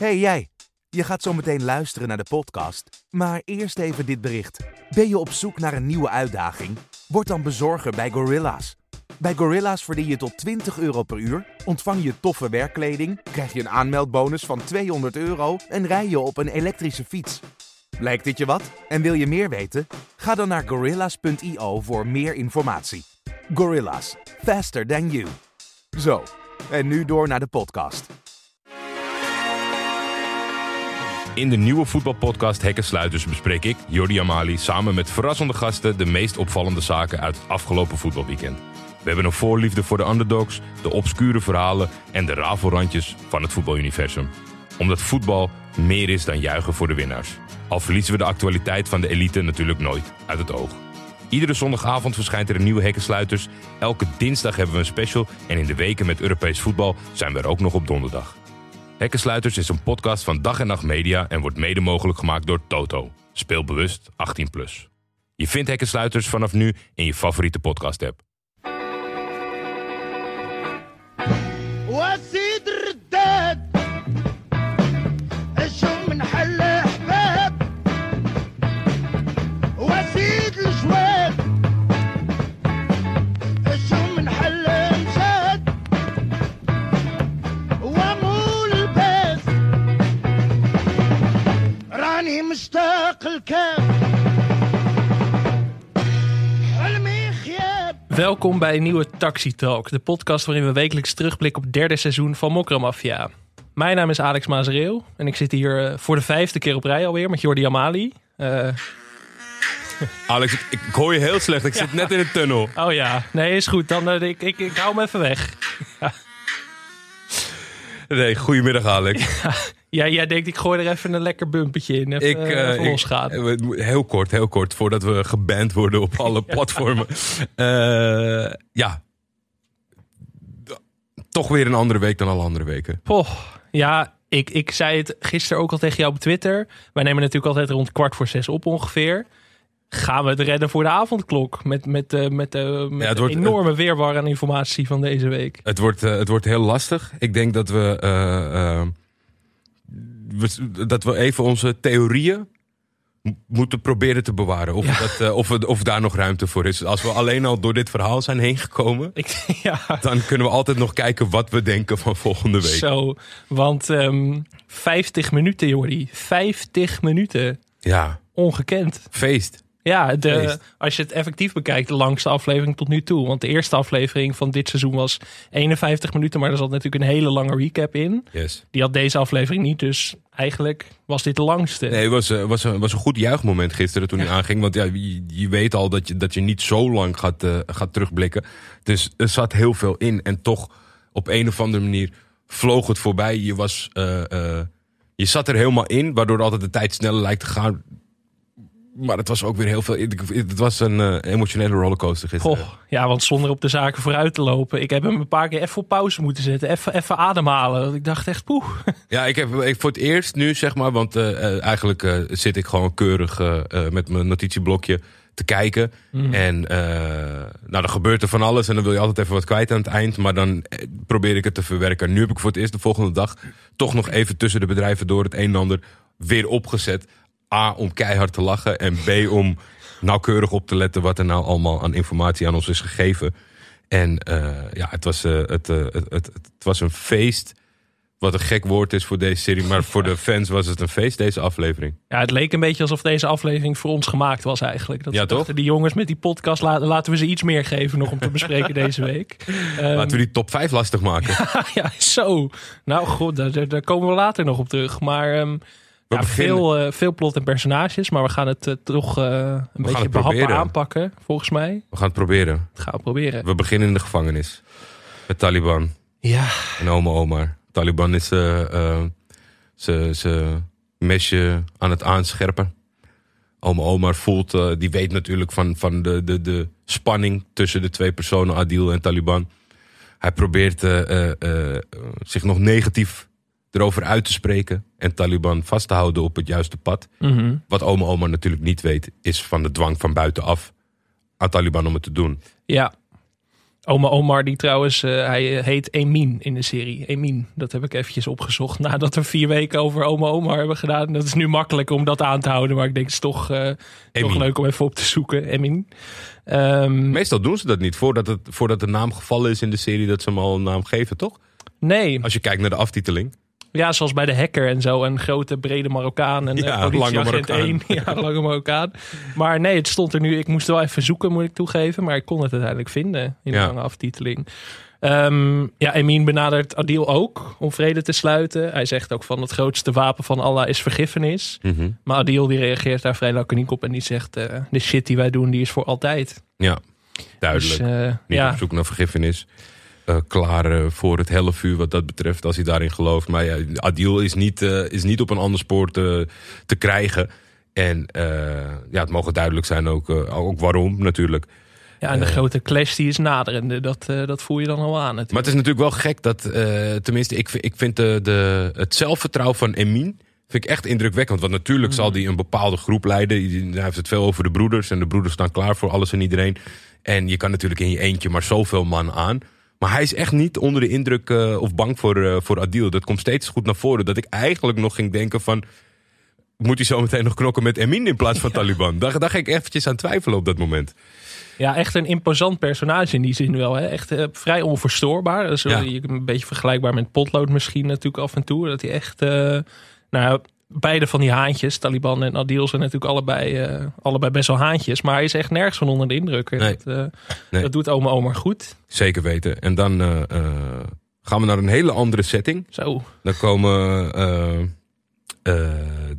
hey jij, je gaat zo meteen luisteren naar de podcast. Maar eerst even dit bericht. Ben je op zoek naar een nieuwe uitdaging? Word dan bezorger bij Gorilla's. Bij Gorilla's verdien je tot 20 euro per uur, ontvang je toffe werkkleding, krijg je een aanmeldbonus van 200 euro en rij je op een elektrische fiets. Lijkt dit je wat? En wil je meer weten? Ga dan naar gorillas.io voor meer informatie. Gorillas, faster than you. Zo, en nu door naar de podcast. In de nieuwe voetbalpodcast Hekkensluiters bespreek ik, Jordi Amali, samen met verrassende gasten de meest opvallende zaken uit het afgelopen voetbalweekend. We hebben een voorliefde voor de underdogs, de obscure verhalen en de rafelrandjes van het voetbaluniversum. Omdat voetbal meer is dan juichen voor de winnaars. Al verliezen we de actualiteit van de elite natuurlijk nooit uit het oog. Iedere zondagavond verschijnt er een nieuwe Hekkensluiters. Elke dinsdag hebben we een special en in de weken met Europees voetbal zijn we er ook nog op donderdag. Hekkensluiters is een podcast van Dag en Nacht Media en wordt mede mogelijk gemaakt door Toto. Speel bewust 18+. Je vindt Hekkensluiters vanaf nu in je favoriete podcast app. Welkom bij een nieuwe Taxi Talk, de podcast waarin we wekelijks terugblikken op het derde seizoen van Mokramafia. Mijn naam is Alex Mazereel en ik zit hier eh, voor de vijfde keer op rij alweer met Jordi Amali. Eh, Alex, ik, ik, hoor je heel slecht. Ik zit net in de tunnel. Oh ja, nee, is goed. Dan eh, ik, ik, ik hou hem even weg. Nee, goedemiddag Alex. Ja jij denkt ik gooi er even een lekker bumpetje in, even, Ik, eh, eh, even ik- losgaan. eh, we- heel kort, heel kort, voordat we geband worden op alle platformen. Eh, ja. Toch weer een andere week dan alle andere weken. Poh, ja, ik, ik zei het gisteren ook al tegen jou op Twitter. Wij nemen natuurlijk altijd rond kwart voor zes op ongeveer. Gaan we het redden voor de avondklok? Met, met, eh, met, eh, Ja, de wordt- enorme weerwar aan informatie van deze week. Het wordt, eh, het wordt heel lastig. Ik denk dat we, eh, eh, we- dat we even onze theorieën moeten proberen te bewaren. Of, dat, eh, of, we- of daar nog ruimte voor is. Als we alleen al door dit verhaal zijn heen gekomen... Ik, ja, dan kunnen we altijd nog kijken wat we denken van volgende week. zo. Want ehm 50 minuten, Jordi. 50 minuten. Ja, Ongekend. feest. Ja, de, als je het effectief bekijkt, de langste aflevering tot nu toe. Want de eerste aflevering van dit seizoen was 51 minuten. Maar er zat natuurlijk een hele lange recap in. Yes. Die had deze aflevering niet. Dus eigenlijk was dit de langste. Nee, het was, eh, was, een, was een goed juichmoment gisteren toen hij aanging. Want ja, je, je weet al dat je, dat je niet zo lang gaat, eh, gaat terugblikken. Dus er zat heel veel in. En toch op een of andere manier vloog het voorbij. Je, was, eh, eh, je zat er helemaal in, waardoor altijd de tijd sneller lijkt te gaan. Maar het was ook weer heel veel. Het was een eh, emotionele rollercoaster gisteren. Goh, ja, want zonder op de zaken vooruit te lopen. Ik heb hem een paar keer even op pauze moeten zetten. Even, even ademhalen. Want Ik dacht echt, poeh. Ja, ik heb ik, voor het eerst nu, zeg maar, want eh, eh, eigenlijk zit ik gewoon keurig met mijn notitieblokje te kijken. En eh, nou, dan gebeurt er van alles en dan wil je altijd even wat kwijt aan het eind. Maar dan probeer ik het te verwerken. Nu heb ik voor het eerst de volgende dag toch nog even tussen de bedrijven door het een en ander weer opgezet. A, om keihard te lachen. En B, om nauwkeurig op te letten wat er nou allemaal aan informatie aan ons is gegeven. En eh, ja, het was, eh, het, eh, het, het, het was een feest. Wat een gek woord is voor deze serie. Maar voor de fans was het een feest, deze aflevering. Ja, het leek een beetje alsof deze aflevering voor ons gemaakt was eigenlijk. Dat Ja, toch? Die jongens met die podcast, laten, laten we ze iets meer geven nog om te bespreken deze week. Ehm, Laten we die top 5 lastig maken. ja, zo. Nou goed, daar, daar- daar komen we later nog op terug. Maar ehm, ja, beginnen- veel, eh, veel plot en personages. Maar we gaan het eh, toch eh, een beetje proberen. aanpakken, volgens mij. We gaan het proberen. Dat gaan we proberen. We beginnen in de gevangenis. Met Taliban Ja, en Oma Omar. Taliban is zijn mesje aan het aanscherpen. Oma Omar voelt, die weet natuurlijk van, van de, de, de spanning tussen de twee personen, Adil en Taliban. Hij probeert zich nog negatief erover uit te spreken en Taliban vast te houden op het juiste pad. mhm. Wat Oma Omar natuurlijk niet weet, is van de dwang van buitenaf aan Taliban om het te doen. ja. Oma Omar, die trouwens, eh, hij heet Emin in de serie. Emin, dat heb ik eventjes opgezocht. Nadat we vier weken over Oma Omar hebben gedaan. Dat is nu makkelijk om dat aan te houden. Maar ik denk het is toch, eh, toch leuk om even op te zoeken. Emin. Ehm, Meestal doen ze dat niet voordat, het, voordat de naam gevallen is in de serie, dat ze hem al een naam geven, toch? nee, Als je kijkt naar de aftiteling. Ja, zoals bij de hacker en zo. Een grote, brede Marokkaan. En Ja, ja, lange politieagent Marokkaan. 1. Ja, lange Marokkaan. Maar nee, het stond er nu. Ik moest wel even zoeken, moet ik toegeven. Maar ik kon het uiteindelijk vinden in de Ja. lange aftiteling. Ehm, ja, Emin benadert Adil ook om vrede te sluiten. Hij zegt ook van het grootste wapen van Allah is vergiffenis. Mhm. Maar Adil die reageert daar vrij laconiek op en die zegt... eh, de shit die wij doen, die is voor altijd. Ja, duidelijk. Dus, eh, Niet ja, op zoek naar vergiffenis. Eh, klaar eh, voor het helle vuur wat dat betreft, als hij daarin gelooft. Maar ja, Adil is niet, eh, is niet op een ander spoor te, te krijgen. En ja, het mogen duidelijk zijn ook, ook waarom natuurlijk. ja, en de grote clash die is naderende. Dat, dat voel je dan al aan natuurlijk. Maar het is natuurlijk wel gek dat, tenminste, ik, vind- ik vind de, de, het zelfvertrouwen van Emin vind ik echt indrukwekkend. Want natuurlijk zal hij een bepaalde groep leiden. Hij heeft het veel over de broeders. En de broeders staan klaar voor alles en iedereen. En je kan natuurlijk in je eentje maar zoveel man aan. Maar hij is echt niet onder de indruk eh, of bang voor, eh, voor Adil. Dat komt steeds goed naar voren. Dat ik eigenlijk nog ging denken van... Moet hij zo meteen nog knokken met Emin in plaats van Taliban? Daar, daar ging ik eventjes aan twijfelen op dat moment. Ja, echt een imposant personage in die zin wel. Hè? Echt eh, vrij onverstoorbaar. Ja. Een beetje vergelijkbaar met Potlood misschien natuurlijk af en toe. Dat hij echt... nou, beide van die haantjes, Taliban en Adil, zijn natuurlijk allebei, eh, allebei best wel haantjes. Maar hij is echt nergens van onder de indruk. En Nee. Dat, Nee. dat doet oma Omar goed. Zeker weten. En dan eh, gaan we naar een hele andere setting. Zo. Dan komen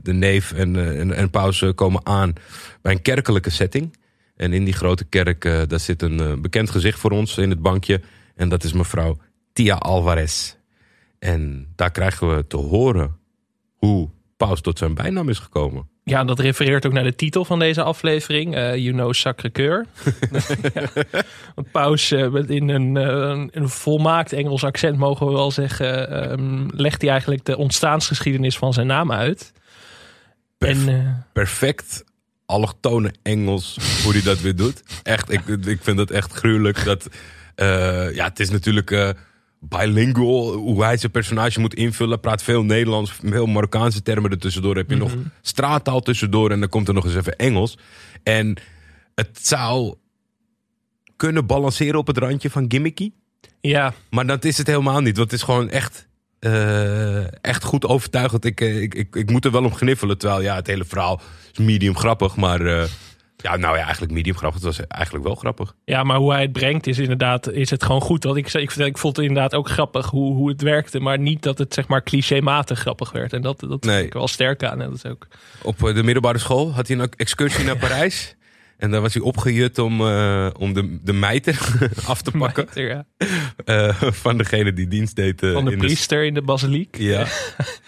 de neef en, en, en paus komen aan bij een kerkelijke setting. En in die grote kerk, daar zit een bekend gezicht voor ons in het bankje. En dat is mevrouw Tia Alvarez. En daar krijgen we te horen hoe paus tot zijn bijnaam is gekomen. Ja, dat refereert ook naar de titel van deze aflevering. eh you know Sacré-Cœur. ja. Want Paus eh, met in een, eh, een, volmaakt Engels accent, mogen we wel zeggen... ehm, legt hij eigenlijk de ontstaansgeschiedenis van zijn naam uit. Perf- En perfect allochtone Engels hoe hij dat weer doet. Echt, ik, ik vind dat echt gruwelijk. Dat, ja, het is natuurlijk bilingual, hoe hij zijn personage moet invullen. Praat veel Nederlands, veel Marokkaanse termen ertussendoor. Heb je nog straattaal tussendoor en dan komt er nog eens even Engels. En het zou kunnen balanceren op het randje van gimmicky. ja, Maar dat is het helemaal niet. Want het is gewoon echt, eh, echt goed overtuigend. Ik, eh, ik, ik, ik moet er wel om gniffelen. Terwijl ja, het hele verhaal is medium grappig. Maar eh, ja, nou ja, eigenlijk medium grappig. Het was eigenlijk wel grappig. ja, maar hoe hij het brengt is inderdaad is het gewoon goed. Want ik, ik, ik vond het inderdaad ook grappig hoe, hoe het werkte. Maar niet dat het zeg maar clichématig grappig werd. En dat, dat Nee. vind ik wel sterk aan. En dat is ook... Op eh, de middelbare school had hij een excursie naar Parijs. En daar was hij opgejut om, eh, om de, de mijter af te pakken. Ja. eh, van degene die dienst deed. Van de in priester in de basiliek. Ja.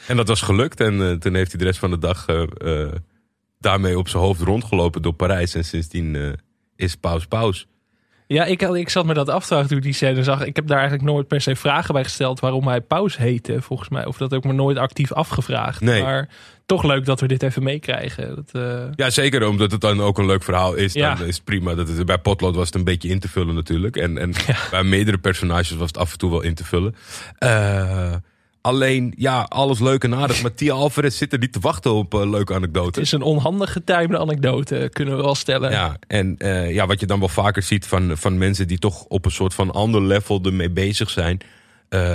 en dat was gelukt. En toen heeft hij de rest van de dag daarmee op zijn hoofd rondgelopen door Parijs. En sindsdien eh, is paus paus. Ja, ik, had- ik zat me dat af te vragen toen ik die scène zag. Ik heb daar eigenlijk nooit per se vragen bij gesteld waarom hij Paus heette, volgens mij. Of dat ik me nooit actief afgevraagd. Nee. Maar toch leuk dat we dit even meekrijgen. Dat, eh, Ja, zeker omdat het dan ook een leuk verhaal is. Dan Ja. is het prima. Dat het, bij Potlood was het een beetje in te vullen natuurlijk. En, en bij meerdere personages was het af en toe wel in te vullen. Eh, alleen, ja, alles leuk en aardig. Maar Tia Alvarez zit er niet te wachten op eh, leuke het anekdotes. is een onhandig getimede anekdote, kunnen we wel stellen. Ja, en eh, ja, wat je dan wel vaker ziet van, van mensen die toch op een soort van ander level ermee bezig zijn,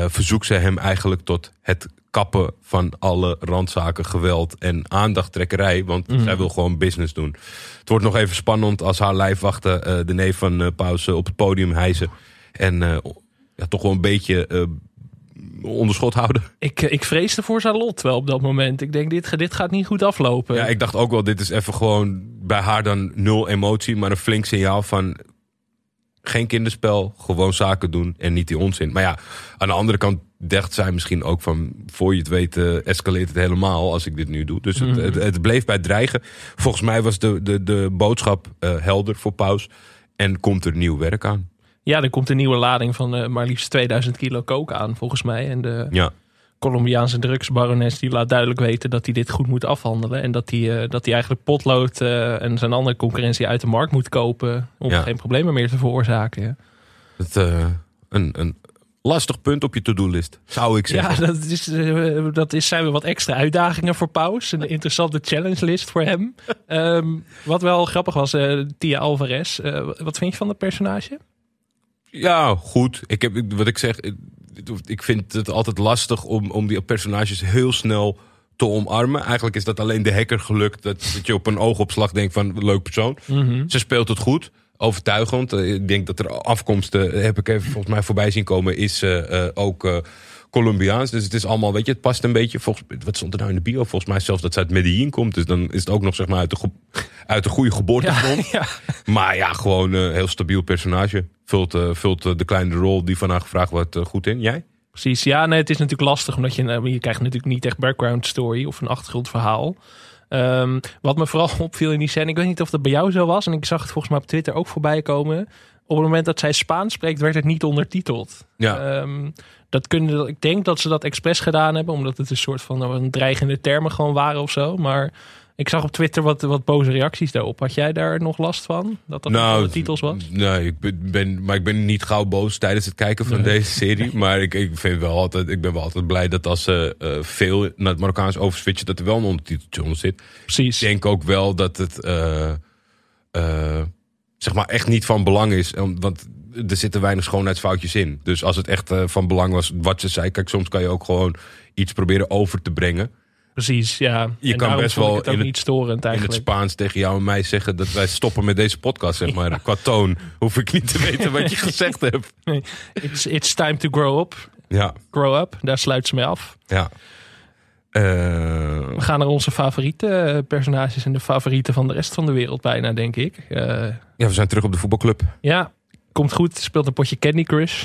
verzoekt ze hem eigenlijk tot het kappen van alle randzaken, geweld en aandachttrekkerij. Want zij wil gewoon business doen. Het wordt nog even spannend als haar lijfwachten de neef van Paus eh, op het podium hijsen. En ja, toch wel een beetje onderschot houden. Ik, eh, ik vreesde voor zijn lot wel op dat moment. Ik denk, dit, dit gaat niet goed aflopen. Ja, ik dacht ook wel, dit is even gewoon bij haar dan nul emotie, maar een flink signaal van geen kinderspel, gewoon zaken doen en niet die onzin. Maar ja, aan de andere kant dacht zij misschien ook van, voor je het weet, eh, escaleert het helemaal als ik dit nu doe. Dus het, het, het bleef bij dreigen. Volgens mij was de, de, de boodschap eh, helder voor Paus en komt er nieuw werk aan. Ja, er komt een nieuwe lading van eh, maar liefst 2000 kilo coke aan, volgens mij. En de Ja, Colombiaanse drugsbarones die laat duidelijk weten dat hij dit goed moet afhandelen. En dat hij, eh, dat hij eigenlijk potlood eh, en zijn andere concurrentie uit de markt moet kopen. Om Ja. geen problemen meer te veroorzaken. ja. Het, een, een lastig punt op je to-do-list, zou ik Ja, zeggen. dat, is, dat is, zijn weer wat extra uitdagingen voor Paus. Een interessante challenge list voor hem. Ehm, wat wel grappig was, Tia Alvarez. Wat vind je van dat personage? Ja, goed. Ik heb, wat ik zeg, ik- vind het altijd lastig om, om die personages heel snel te omarmen. Eigenlijk is dat alleen de hacker gelukt. Dat, dat je op een oogopslag denkt van leuk persoon. Ze speelt het goed. Overtuigend. Eh, Ik denk dat er afkomsten, eh, heb ik even volgens mij voorbij zien komen, is eh, ook eh, Colombiaans. Dus het is allemaal, weet je, het past een beetje. Volgens, wat stond er nou in de bio? Volgens mij zelfs dat ze uit Medellin komt. Dus dan is het ook nog zeg maar uit de, uit de goede geboortegrond. ja. Maar ja, gewoon een heel stabiel personage. Vult, eh, vult eh, de kleine rol die van haar gevraagd wordt eh, goed in. Jij? Precies, ja, nee, het is natuurlijk lastig omdat je, je krijgt natuurlijk niet echt background story of een achtergrondverhaal. Ehm, wat me vooral opviel in die scène, ik weet niet of dat bij jou zo was, en ik zag het volgens mij op Twitter ook voorbij komen. Op het moment dat zij Spaans spreekt, werd het niet ondertiteld. Ja. Ehm, dat kunnen, ik denk dat ze dat expres gedaan hebben, omdat het een soort van nou, een dreigende termen gewoon waren of zo. Maar ik zag op Twitter wat, wat boze reacties daarop. Had jij daar nog last van? Dat dat nou, de titels was? Nee, ik ben, maar ik ben niet gauw boos tijdens het kijken van deze serie. Maar ik, ik, vind wel altijd, ik ben wel altijd blij dat als ze eh, veel naar het Marokkaans overswitchen, dat er wel een ondertiteltje onder zit. Precies. Ik denk ook wel dat het eh, eh, zeg maar echt niet van belang is. Want er zitten weinig schoonheidsfoutjes in. Dus als het echt eh, van belang was wat ze zei. Kijk, soms kan je ook gewoon iets proberen over te brengen. Precies, ja. Je En kan best wel het ook in het- niet storend In het eigenlijk. Spaans tegen jou en mij zeggen dat wij stoppen met deze podcast. Zeg maar. Qua toon hoef ik niet te weten wat je gezegd hebt. It's, it's time to grow up. Ja, Grow up, daar sluit ze mee af. ja. We gaan naar onze favoriete eh, personages en de favorieten van de rest van de wereld bijna, denk ik. Eh, ja, we zijn terug op de voetbalclub. ja, komt goed. Speelt een potje Candy Crush.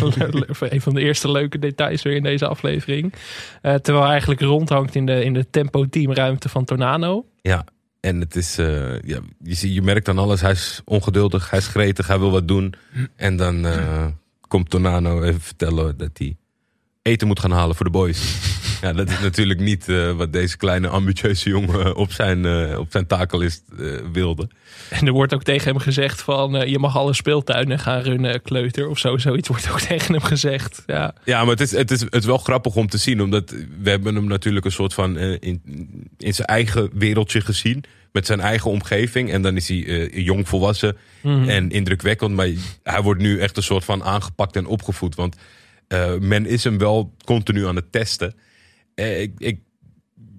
een van de eerste leuke details weer in deze aflevering. Eh, terwijl hij eigenlijk rondhangt in de, in de tempo teamruimte van Tornado. Ja, en het is, eh, ja, je, zie- je merkt aan alles, hij is ongeduldig, hij is gretig, hij wil wat doen. En dan eh, komt Tonano even vertellen dat hij eten moet gaan halen voor de boys. ja, dat is natuurlijk niet eh, wat deze kleine ambitieuze jongen op zijn, eh, op zijn takelist eh, wilde. En er wordt ook tegen hem gezegd van... eh, je mag alle speeltuinen gaan runnen, kleuter of zo. Zoiets wordt ook tegen hem gezegd. Ja, Ja, maar het is, het, is, het is wel grappig om te zien. Omdat we hebben hem natuurlijk een soort van eh, in, in zijn eigen wereldje gezien. Met zijn eigen omgeving. En dan is hij eh, jong volwassen en indrukwekkend. Maar hij wordt nu echt een soort van aangepakt en opgevoed. Want eh, men is hem wel continu aan het testen. Eh, ik, ik,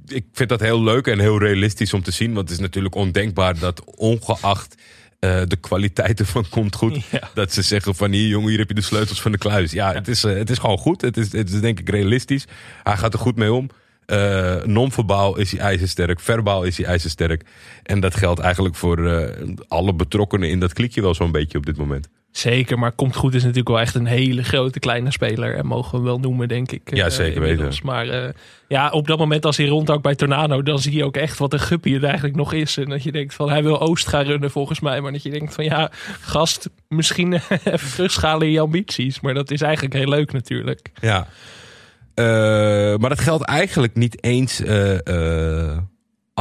ik vind dat heel leuk en heel realistisch om te zien. Want het is natuurlijk ondenkbaar dat ongeacht eh, de kwaliteiten van Komt Goed... Ja. dat ze zeggen van hier jongen, hier heb je de sleutels van de kluis. Ja, Het, is, het is gewoon goed. Het is, het is denk ik realistisch. Hij gaat er goed mee om. Eh non-verbaal is hij ijzersterk. Verbaal is hij ijzersterk. En dat geldt eigenlijk voor alle betrokkenen in dat klikje wel zo'n beetje op dit moment. Zeker, maar Komt Goed is natuurlijk wel echt een hele grote kleine speler. En mogen we wel noemen, denk ik. Ja, eh, zeker weten. Maar eh, ja, op dat moment als hij rondhangt bij Tornado... dan zie je ook echt wat een guppie het eigenlijk nog is. En dat je denkt van, hij wil Oost gaan runnen volgens mij. Maar dat je denkt van, ja, gast, misschien even terugschalen in je ambities. Maar dat is eigenlijk heel leuk natuurlijk. Ja. Eh, maar dat geldt eigenlijk niet eens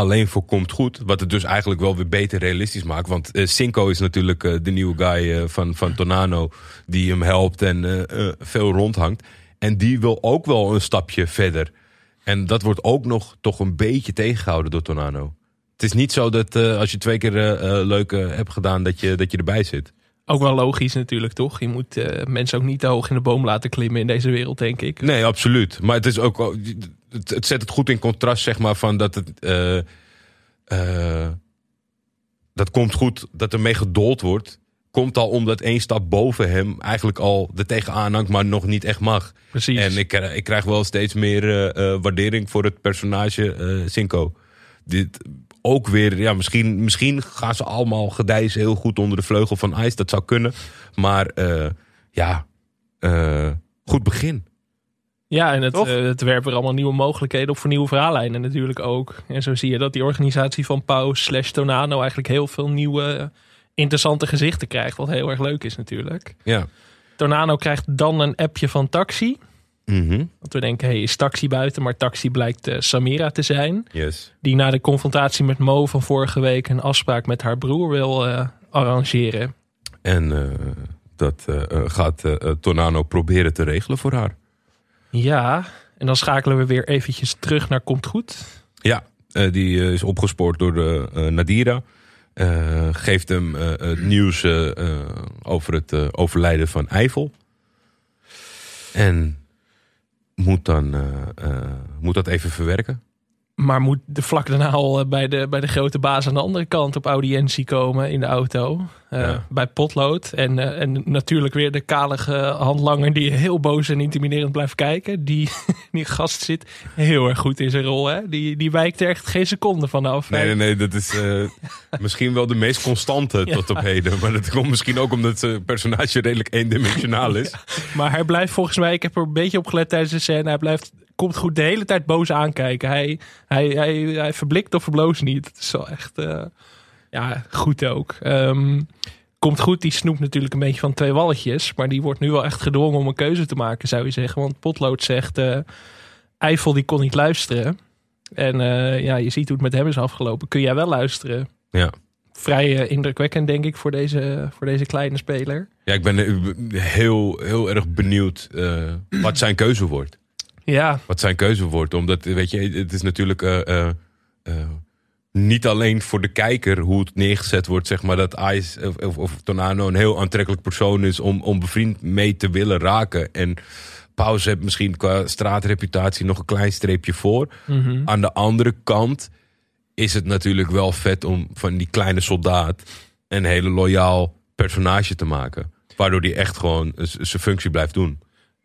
alleen voor Komt Goed. Wat het dus eigenlijk wel weer beter realistisch maakt. Want eh, Cinco is natuurlijk eh, de nieuwe guy eh, van, van Tornano. Die hem helpt en veel rondhangt. En die wil ook wel een stapje verder. En dat wordt ook nog toch een beetje tegengehouden door Tornano. Het is niet zo dat als je twee keer leuk eh, hebt gedaan, dat je, dat je erbij zit. Ook wel logisch natuurlijk, toch? Je moet eh, mensen ook niet te hoog in de boom laten klimmen in deze wereld, denk ik. Nee, absoluut. Maar het is ook. Het, het zet het goed in contrast, zeg maar, van dat het. eh, eh, dat komt goed dat er mee gedold wordt. Komt al omdat één stap boven hem eigenlijk al er tegenaan hangt, maar nog niet echt mag. Precies. En ik, ik krijg wel steeds meer waardering voor het personage Cinco. Dit ook weer, ja, misschien, misschien gaan ze allemaal gedijzen heel goed onder de vleugel van IJs. Dat zou kunnen. Maar eh, ja, eh, goed begin. Ja, en het, eh, het werpt er allemaal nieuwe mogelijkheden op voor nieuwe verhaallijnen natuurlijk ook. En zo zie je dat die organisatie van Pauw slash Tonano eigenlijk heel veel nieuwe interessante gezichten krijgt. Wat heel erg leuk is natuurlijk. Ja. Tornado krijgt dan een appje van Taxi. Mhm. Want we denken, hey, is Taxi buiten? Maar Taxi blijkt eh, Samira te zijn. Yes. Die na de confrontatie met Mo van vorige week een afspraak met haar broer wil eh, arrangeren. En eh, dat gaat Tornano proberen te regelen voor haar. Ja, en dan schakelen we weer eventjes terug naar Komt Goed. Ja, die is opgespoord door de, Nadira. Geeft hem het nieuws over het overlijden van Eiffel. En moet, dan, eh, eh, moet dat even verwerken. Maar moet de vlak daarna al eh, bij de, bij de grote baas aan de andere kant op audiëntie komen in de auto. Eh, Ja. Bij potlood. En, eh, en natuurlijk weer de kalige handlanger die heel boos en intimiderend blijft kijken. Die, die gast zit heel erg goed in zijn rol. Hè? Die, die wijkt er echt geen seconde van af. Nee, nee, nee, dat is eh, misschien wel de meest constante Ja. tot op heden. Maar dat komt misschien ook omdat zijn personage redelijk eendimensionaal is. Maar hij blijft volgens mij, ik heb er een beetje op gelet tijdens de scène. Hij blijft, komt goed de hele tijd boos aankijken. Hij, hij, hij, hij verblikt of verbloost niet. Het is wel echt, ja, goed ook. Ehm, komt goed, die snoept natuurlijk een beetje van twee walletjes. Maar die wordt nu wel echt gedwongen om een keuze te maken, zou je zeggen. Want Potlood zegt, eh Eiffel die kon niet luisteren. En eh, ja, je ziet hoe het met hem is afgelopen. Kun jij wel luisteren? Ja. Vrij eh, indrukwekkend, denk ik, voor deze, voor deze kleine speler. Ja, ik ben heel, heel erg benieuwd wat zijn keuze wordt. Ja, Wat zijn keuze wordt. Omdat, weet je, het is natuurlijk niet alleen voor de kijker hoe het neergezet wordt, zeg maar, dat Ice of, of, of Tornado een heel aantrekkelijk persoon is om, om bevriend mee te willen raken. En Pauze heeft misschien qua straatreputatie nog een klein streepje voor. mhm. Aan de andere kant is het natuurlijk wel vet om van die kleine soldaat een hele loyaal personage te maken. Waardoor die echt gewoon zijn functie blijft doen.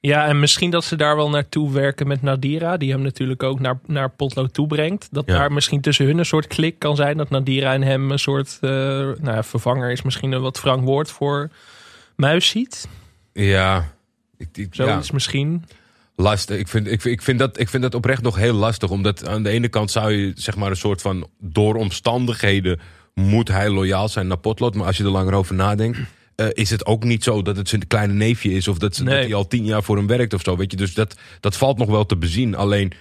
Ja, en misschien dat ze daar wel naartoe werken met Nadira. Die hem natuurlijk ook naar, naar Potlood toe brengt. Dat Ja. daar misschien tussen hun een soort klik kan zijn. Dat Nadira en hem een soort eh, nou ja, vervanger is. Misschien een wat frank woord voor muis ziet. Ja, ik, ik, ja. Zoiets misschien. lastig. Ik vind, ik, ik, vind dat, ik vind dat oprecht nog heel lastig. Omdat aan de ene kant zou je zeg maar een soort van door omstandigheden moet hij loyaal zijn naar Potlood. Maar als je er langer over nadenkt, eh, is het ook niet zo dat het zijn kleine neefje is. Of dat, dat hij al tien jaar voor hem werkt of zo. Weet je? Dus dat, dat valt nog wel te bezien. Alleen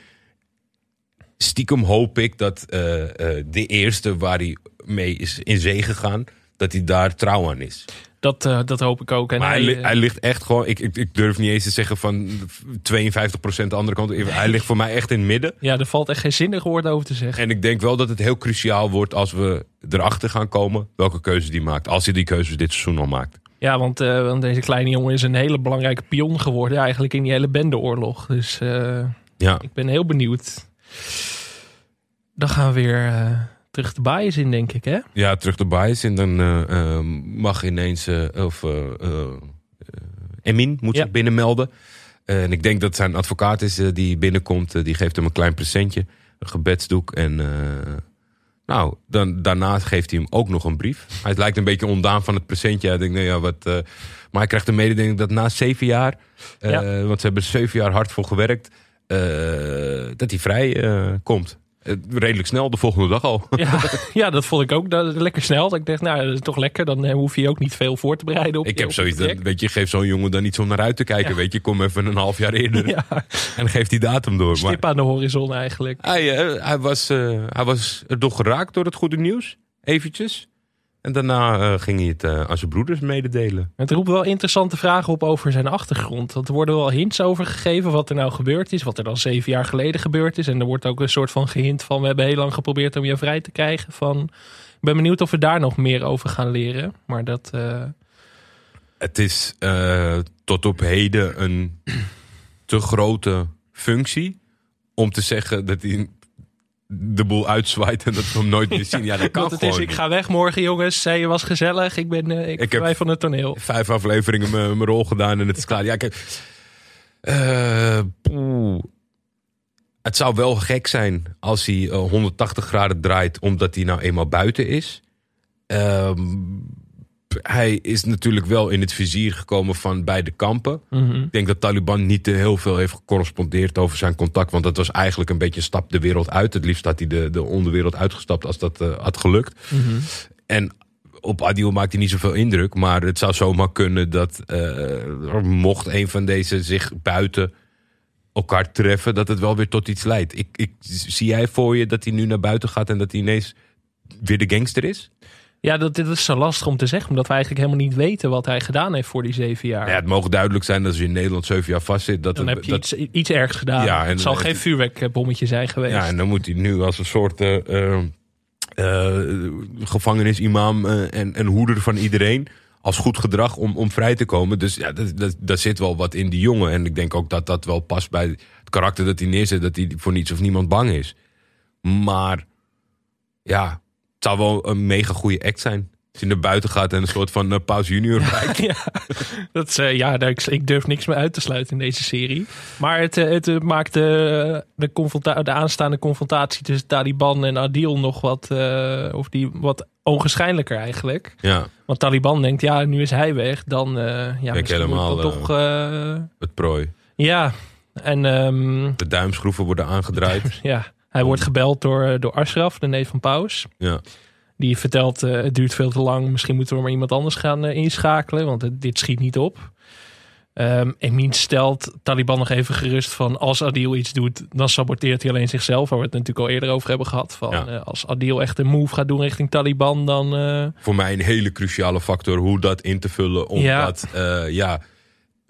stiekem hoop ik dat eh, eh, de eerste waar hij mee is in zee gegaan, dat hij daar trouw aan is. Dat, eh, dat hoop ik ook. En Maar hij, li- eh, hij ligt echt gewoon. Ik, ik, ik durf niet eens te zeggen van 52% de andere kant. Hij ligt voor mij echt in het midden. ja, er valt echt geen zinnig woord over te zeggen. En ik denk wel dat het heel cruciaal wordt als we erachter gaan komen welke keuzes die maakt. Als hij die keuzes dit seizoen al maakt. Ja, want, eh, want deze kleine jongen is een hele belangrijke pion geworden. Eigenlijk in die hele bendeoorlog. Dus Ja, ik ben heel benieuwd. Dan gaan we weer terug de bias in, denk ik, hè? ja terug de bias. En dan eh, eh, mag ineens. eh, of, Emin moet Ja. zich binnenmelden. En ik denk dat zijn advocaat is die binnenkomt. die geeft hem een klein presentje. Een gebedsdoek. En. nou, dan, daarna geeft hij hem ook nog een brief. Hij lijkt een beetje ondaan van het presentje. Hij denkt, nou ja, wat. maar hij krijgt een mededeling dat na zeven jaar. Ja. Want ze hebben zeven jaar hard voor gewerkt. dat hij vrij komt. Eh, redelijk snel, de volgende dag al. Ja, ja, dat vond ik ook dat, lekker snel. Dat ik dacht, nou, dat is toch lekker. Dan eh, hoef je ook niet veel voor te bereiden. Op Ik je- heb op zoiets, dat, weet je, geef zo'n jongen dan niet zo naar uit te kijken. Ja. Weet je, kom even een half jaar eerder Ja, en geef die datum door. Maar stip aan de horizon eigenlijk. hij, eh, hij, was, eh, hij was er toch geraakt door het goede nieuws, eventjes. En daarna eh, ging hij het eh, aan zijn broeders mededelen. Het roept wel interessante vragen op over zijn achtergrond. Want er worden wel hints over gegeven wat er nou gebeurd is. Wat er dan zeven jaar geleden gebeurd is. En er wordt ook een soort van gehint van... we hebben heel lang geprobeerd om je vrij te krijgen. Van, ik ben benieuwd of we daar nog meer over gaan leren. Maar dat... eh, Het is tot op heden een te grote functie om te zeggen dat hij de boel uitzwaait en dat we hem nooit meer zien. Ja, dat kan het is, ik ga weg morgen jongens. Zij je was gezellig. Ik ben eh, ik, Ik heb- van het toneel. vijf afleveringen mijn rol gedaan en het is klaar. Ja, kijk. eh, poeh. het zou wel gek zijn als hij eh, 180 graden draait omdat hij nou eenmaal buiten is. Ehm, hij is natuurlijk wel in het vizier gekomen van beide kampen. Mhm. Ik denk dat Taliban niet te heel veel heeft gecorrespondeerd over zijn contact. Want dat was eigenlijk een beetje een stap de wereld uit. Het liefst had hij de, de onderwereld uitgestapt als dat eh, had gelukt. Mhm. En op Adil maakt hij niet zoveel indruk. Maar het zou zomaar kunnen dat eh, mocht een van deze zich buiten elkaar treffen, dat het wel weer tot iets leidt. Ik, ik, zie jij voor je dat hij nu naar buiten gaat en dat hij ineens weer de gangster is? Ja, dat, dit is zo lastig om te zeggen, omdat we eigenlijk helemaal niet weten wat hij gedaan heeft voor die zeven jaar. Ja, het mogen duidelijk zijn dat als je in Nederland zeven jaar vastzit... Dat dan het- heb je dat, iets, iets ergs gedaan. Ja, en het zal geen vuurwerkbommetje zijn geweest. Ja, en dan moet hij nu als een soort eh, eh, gevangenisimam en, en hoeder van iedereen. Als goed gedrag om, om vrij te komen. Dus ja, dat, dat, daar zit wel wat in die jongen. En ik denk ook dat dat wel past bij het karakter dat hij neerzet. Dat hij voor niets of niemand bang is. Maar ja, zou wel een mega goede act zijn. Als hij naar buiten gaat en een soort van uh, Paus Junior lijkt. Ja, dat is, eh, ja ik, ik durf niks meer uit te sluiten in deze serie. Maar het, eh, het maakt de, de, confronta- de aanstaande confrontatie tussen Taliban en Adil nog wat, of die, wat onwaarschijnlijker eigenlijk. Ja, Want Taliban denkt, ja, nu is hij weg. Dan, ja, ik helemaal, toch... het prooi. ja, en ehm, De duimschroeven worden aangedraaid. ja, hij wordt gebeld door, eh, door Ashraf, de neef van Paus. Ja. Die vertelt, eh, het duurt veel te lang. Misschien moeten we maar iemand anders gaan eh, inschakelen. Want het- dit schiet niet op. Ehm Emin stelt Taliban nog even gerust van... als Adil iets doet, dan saboteert hij alleen zichzelf. Waar we het natuurlijk al eerder over hebben gehad. Van, Ja. als Adil echt een move gaat doen richting Taliban... dan voor mij een hele cruciale factor hoe dat in te vullen. Omdat, ja, ja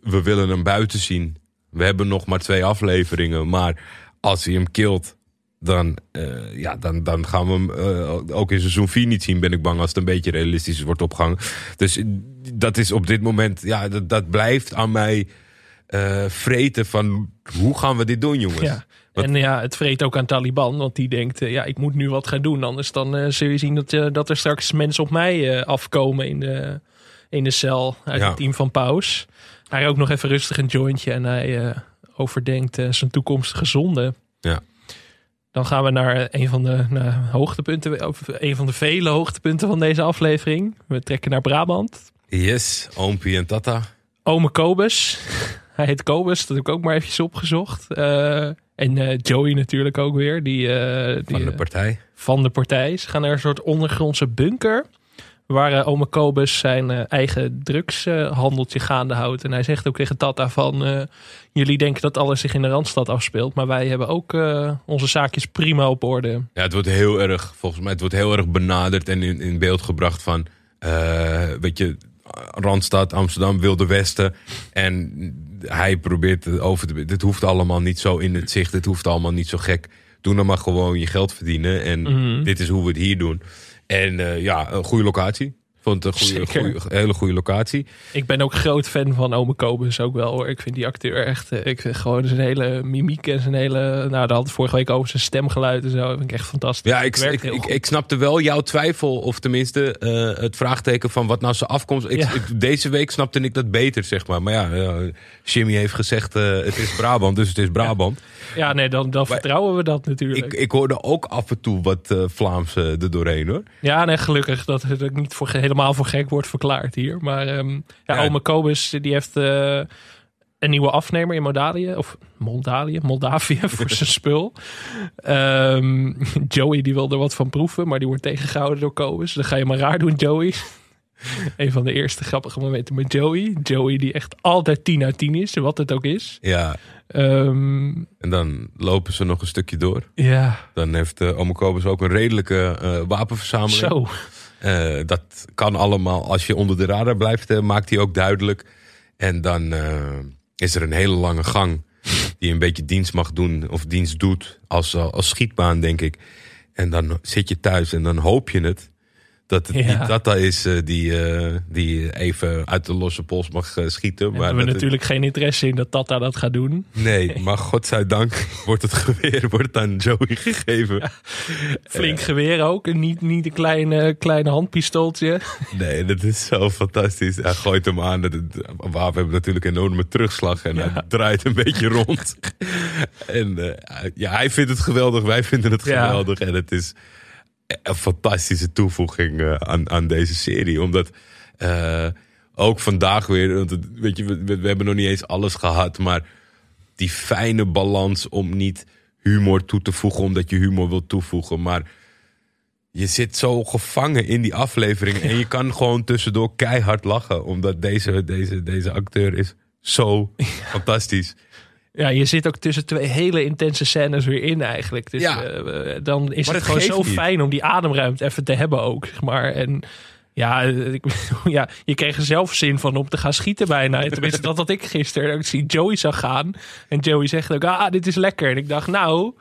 we willen hem buiten zien. We hebben nog maar twee afleveringen. Maar als hij hem killt, dan, eh, ja, dan, dan gaan we hem eh, ook in seizoen 4 niet zien. Ben ik bang als het een beetje realistisch wordt opgehangen. Dus eh, dat is op dit moment, ja, dat, dat blijft aan mij eh, vreten van hoe gaan we dit doen, jongens? ja. Wat- En ja, het vreet ook aan Taliban. Want die denkt, ja, ik moet nu wat gaan doen. Anders dan zul je zien dat, dat er straks mensen op mij afkomen in de, in de cel. Uit Ja. het team van Paus. Hij ook nog even rustig een jointje. En hij overdenkt zijn toekomstige zonde. Ja. Dan gaan we naar een van de hoogtepunten. Of een van de vele hoogtepunten van deze aflevering. We trekken naar Brabant. Yes, Oompie en Tata. Ome Kobus. Hij heet Kobus, dat heb ik ook maar eventjes opgezocht. Eh, en eh, Joey natuurlijk ook weer. Die, eh, die, Van de partij. van de partij. Ze gaan naar een soort ondergrondse bunker. Waar eh, ome Kobus zijn eh, eigen drugshandeltje gaande houdt. En hij zegt ook tegen Tata van... eh, jullie denken dat alles zich in de Randstad afspeelt. Maar wij hebben ook onze zaakjes prima op orde. Ja, het wordt heel erg, volgens mij, het wordt heel erg benaderd en in, in beeld gebracht van, weet je, Randstad, Amsterdam, Wilde Westen. En hij probeert het over te. Dit hoeft allemaal niet zo in het zicht, het hoeft allemaal niet zo gek. Doe dan maar gewoon je geld verdienen en Mhm. dit is hoe we het hier doen. En eh, ja, een goede locatie. Vond het een goede, hele goede locatie. Ik ben ook groot fan van ome Kobus ook wel hoor. Ik vind die acteur echt... eh, ik vind gewoon zijn hele mimiek en zijn hele... Nou, daar had het vorige week over zijn stemgeluid en zo. Dat vind ik echt fantastisch. Ja, ik, ik, ik, snapte wel jouw twijfel, of tenminste eh, het vraagteken van wat nou zijn afkomst. Ik, Ja. deze week snapte ik dat beter, zeg maar. Maar ja, ja Jimmy heeft gezegd: eh, het is Brabant, dus het is Brabant. Ja, nee, dan, dan vertrouwen we dat natuurlijk. Ik, ik hoorde ook af en toe wat eh Vlaams er doorheen hoor. Ja, nee, gelukkig dat het niet voor, helemaal voor gek wordt verklaard hier. Maar ehm ja, Ja. ome Kobus die heeft eh, een nieuwe afnemer in Moldalië. Of Moldalië, Moldavië voor zijn spul. Ehm, Joey die wil er wat van proeven, maar die wordt tegengehouden door Kobus. Dan ga je maar raar doen, Joey. een van de eerste grappige momenten met Joey. Joey die echt altijd 10 uit 10 is, wat het ook is. Ja, Ehm, en dan lopen ze nog een stukje door. ja, Dan heeft uh, Ome Kobus ook een redelijke eh, wapenverzameling. zo. Eh, dat kan allemaal, als je onder de radar blijft, eh, maakt hij ook duidelijk. En dan eh, is er een hele lange gang die een beetje dienst mag doen, of dienst doet, als, als schietbaan, denk ik. En dan zit je thuis en dan hoop je het. Dat het Ja. niet Tata is eh, die, eh, die even uit de losse pols mag eh, schieten. Maar hebben we het- natuurlijk geen interesse in dat Tata dat gaat doen. Nee, maar godzijdank wordt het geweer wordt aan Joey gegeven. Flink geweer ook. Niet, niet een kleine, kleine handpistooltje. Nee, dat is zo fantastisch. Hij gooit hem aan. Het- Wapen hebben natuurlijk een enorme terugslag. En Ja. hij draait een beetje rond. en ja, hij vindt het geweldig. Wij vinden het geweldig. En het is een fantastische toevoeging eh, aan, aan deze serie. Omdat eh, ook vandaag weer... Want het, weet je, we, we hebben nog niet eens alles gehad. Maar die fijne balans om niet humor toe te voegen... omdat je humor wilt toevoegen. Maar je zit zo gevangen in die aflevering. En je kan gewoon tussendoor keihard lachen. Omdat deze, deze, deze acteur is zo fantastisch. Ja, je zit ook tussen twee hele intense scènes weer in eigenlijk. Dus Ja. eh, dan is Maar het gewoon zo niet. fijn om die ademruimte even te hebben ook, zeg maar. En ja, eh, ik, ja, je kreeg er zelf zin van om te gaan schieten bijna. Tenminste, dat had ik gisteren. Ik zie Joey zag gaan. En Joey zegt ook, ah, dit is lekker. En ik dacht, nou,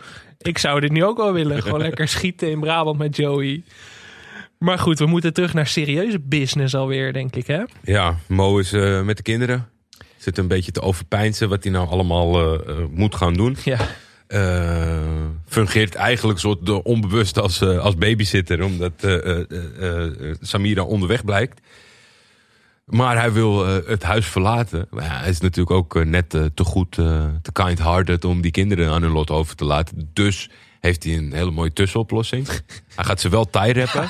ik zou dit nu ook wel willen. Gewoon lekker schieten in Brabant met Joey. Maar goed, we moeten terug naar serieuze business alweer, denk ik, hè? Ja, Mo is eh, met de kinderen. Zit een beetje te overpijnsen wat hij nou allemaal eh, eh, moet gaan doen. Ja, Eh, fungeert eigenlijk soort de onbewust als, als babysitter, omdat eh, Samira onderweg blijkt. Maar hij wil het huis verlaten. Maar ja, hij is natuurlijk ook net te goed, te kind-hearted om die kinderen aan hun lot over te laten. Dus heeft hij een hele mooie tussenoplossing. hij gaat ze wel tie rappen,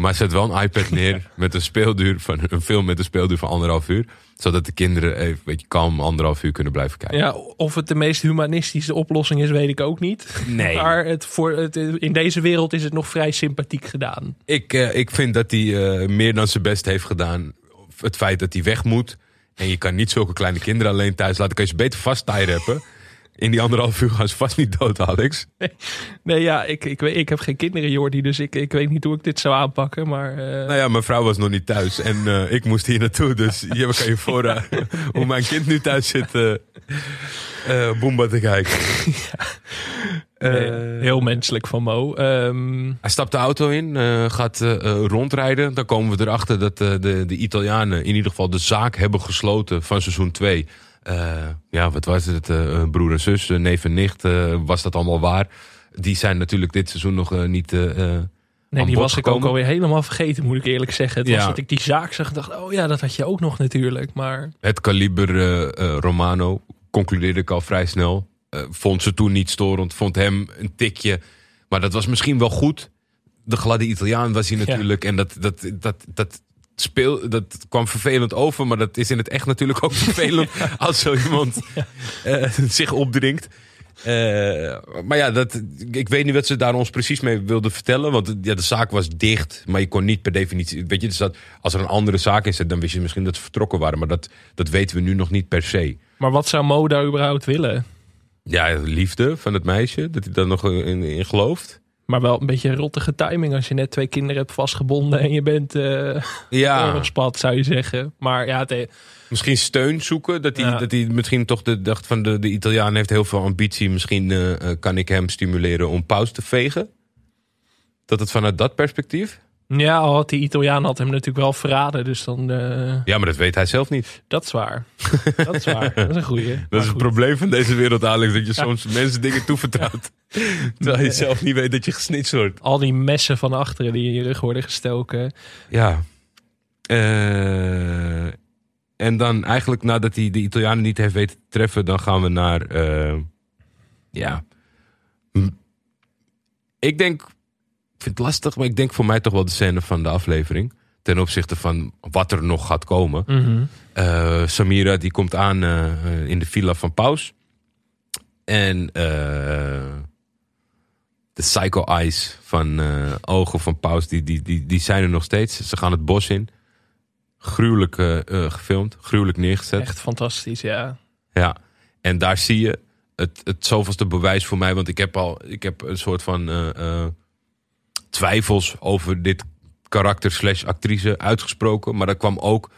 maar zet wel een iPad neer met een speelduur van een film met een speelduur van anderhalf uur. Zodat de kinderen even een beetje kalm anderhalf uur kunnen blijven kijken. Ja, of het de meest humanistische oplossing is, weet ik ook niet. Nee. Maar het voor het, in deze wereld is het nog vrij sympathiek gedaan. Ik, eh, ik vind dat hij eh, meer dan zijn best heeft gedaan. Het feit dat hij weg moet. En je kan niet zulke kleine kinderen alleen thuis laten. Kan je ze beter vast hebben. In die anderhalf uur gaan ze vast niet dood, Alex. Nee, ja, ik, ik, weet, ik heb geen kinderen, Jordi, dus ik, ik weet niet hoe ik dit zou aanpakken. Maar eh, Nou ja, mijn vrouw was nog niet thuis. En eh, ik moest hier naartoe. Dus je kan je voor hoe mijn kind nu thuis zit. eh Boomba te kijken. nee, Eh, heel menselijk van Mo. Ehm, Hij stapt de auto in, eh, gaat rondrijden. Dan komen we erachter dat eh, de, de Italianen in ieder geval de zaak hebben gesloten van seizoen 2. Ja, wat was het? eh, broer en zus, eh, neef en nicht, eh, was dat allemaal waar? Die zijn natuurlijk dit seizoen nog eh, niet. eh, eh, nee, die was ik ook alweer helemaal vergeten, moet ik eerlijk zeggen. Het was dat ik die zaak zag en dacht, oh ja, dat had je ook nog natuurlijk. Maar Het kaliber eh, eh, Romano concludeerde ik al vrij snel. Eh, vond ze toen niet storend, vond hem een tikje. Maar dat was misschien wel goed. De gladde Italiaan was hij Ja. natuurlijk. En dat, dat, dat, dat, speel, dat kwam vervelend over. Maar dat is in het echt natuurlijk ook vervelend. Als zo iemand eh, zich opdringt. Eh, maar ja, dat, ik weet niet wat ze daar ons precies mee wilden vertellen. Want ja, de zaak was dicht, maar je kon niet per definitie. Weet je, dus dat, als er een andere zaak in zit, dan wist je misschien dat ze vertrokken waren. Maar dat, dat weten we nu nog niet per se. Maar wat zou Mo daar überhaupt willen? Ja, liefde van het meisje, dat hij daar nog in, in gelooft. Maar wel een beetje een rottige timing als je net twee kinderen hebt vastgebonden en je bent eh Ja, zou je zeggen. Maar ja, het, misschien steun zoeken. Dat hij, Ja. dat hij misschien toch de, dacht van de, de Italiaan heeft heel veel ambitie. Misschien eh, eh, kan ik hem stimuleren om pauze te vegen. Dat het vanuit dat perspectief. Ja, al had die Italiaan had hem natuurlijk wel verraden, dus dan, eh, Ja, maar dat weet hij zelf niet. dat is waar. dat is waar, dat is een goeie. Maar Dat is het probleem van deze wereld, Alex. Dat je soms mensen dingen toevertrouwt. Terwijl je zelf niet weet dat je gesnitst wordt. Al die messen van achteren die in je rug worden gestoken. Ja. Eh, en dan eigenlijk nadat hij de Italianen niet heeft weten te treffen, dan gaan we naar. eh, ja. Hm. Ik denk. Vind het lastig, maar ik denk voor mij toch wel de scène van de aflevering. Ten opzichte van wat er nog gaat komen. Eh, Samira die komt aan eh, in de villa van Paus. En eh, de psycho eyes van ogen van Paus, die, die, die, die zijn er nog steeds. Ze gaan het bos in. Gruwelijk gefilmd, gruwelijk neergezet. Echt fantastisch, ja. Ja, en daar zie je het, het zoveelste bewijs voor mij. Want ik heb al ik heb een soort van twijfels over dit karakter slash actrice uitgesproken. Maar dat kwam ook...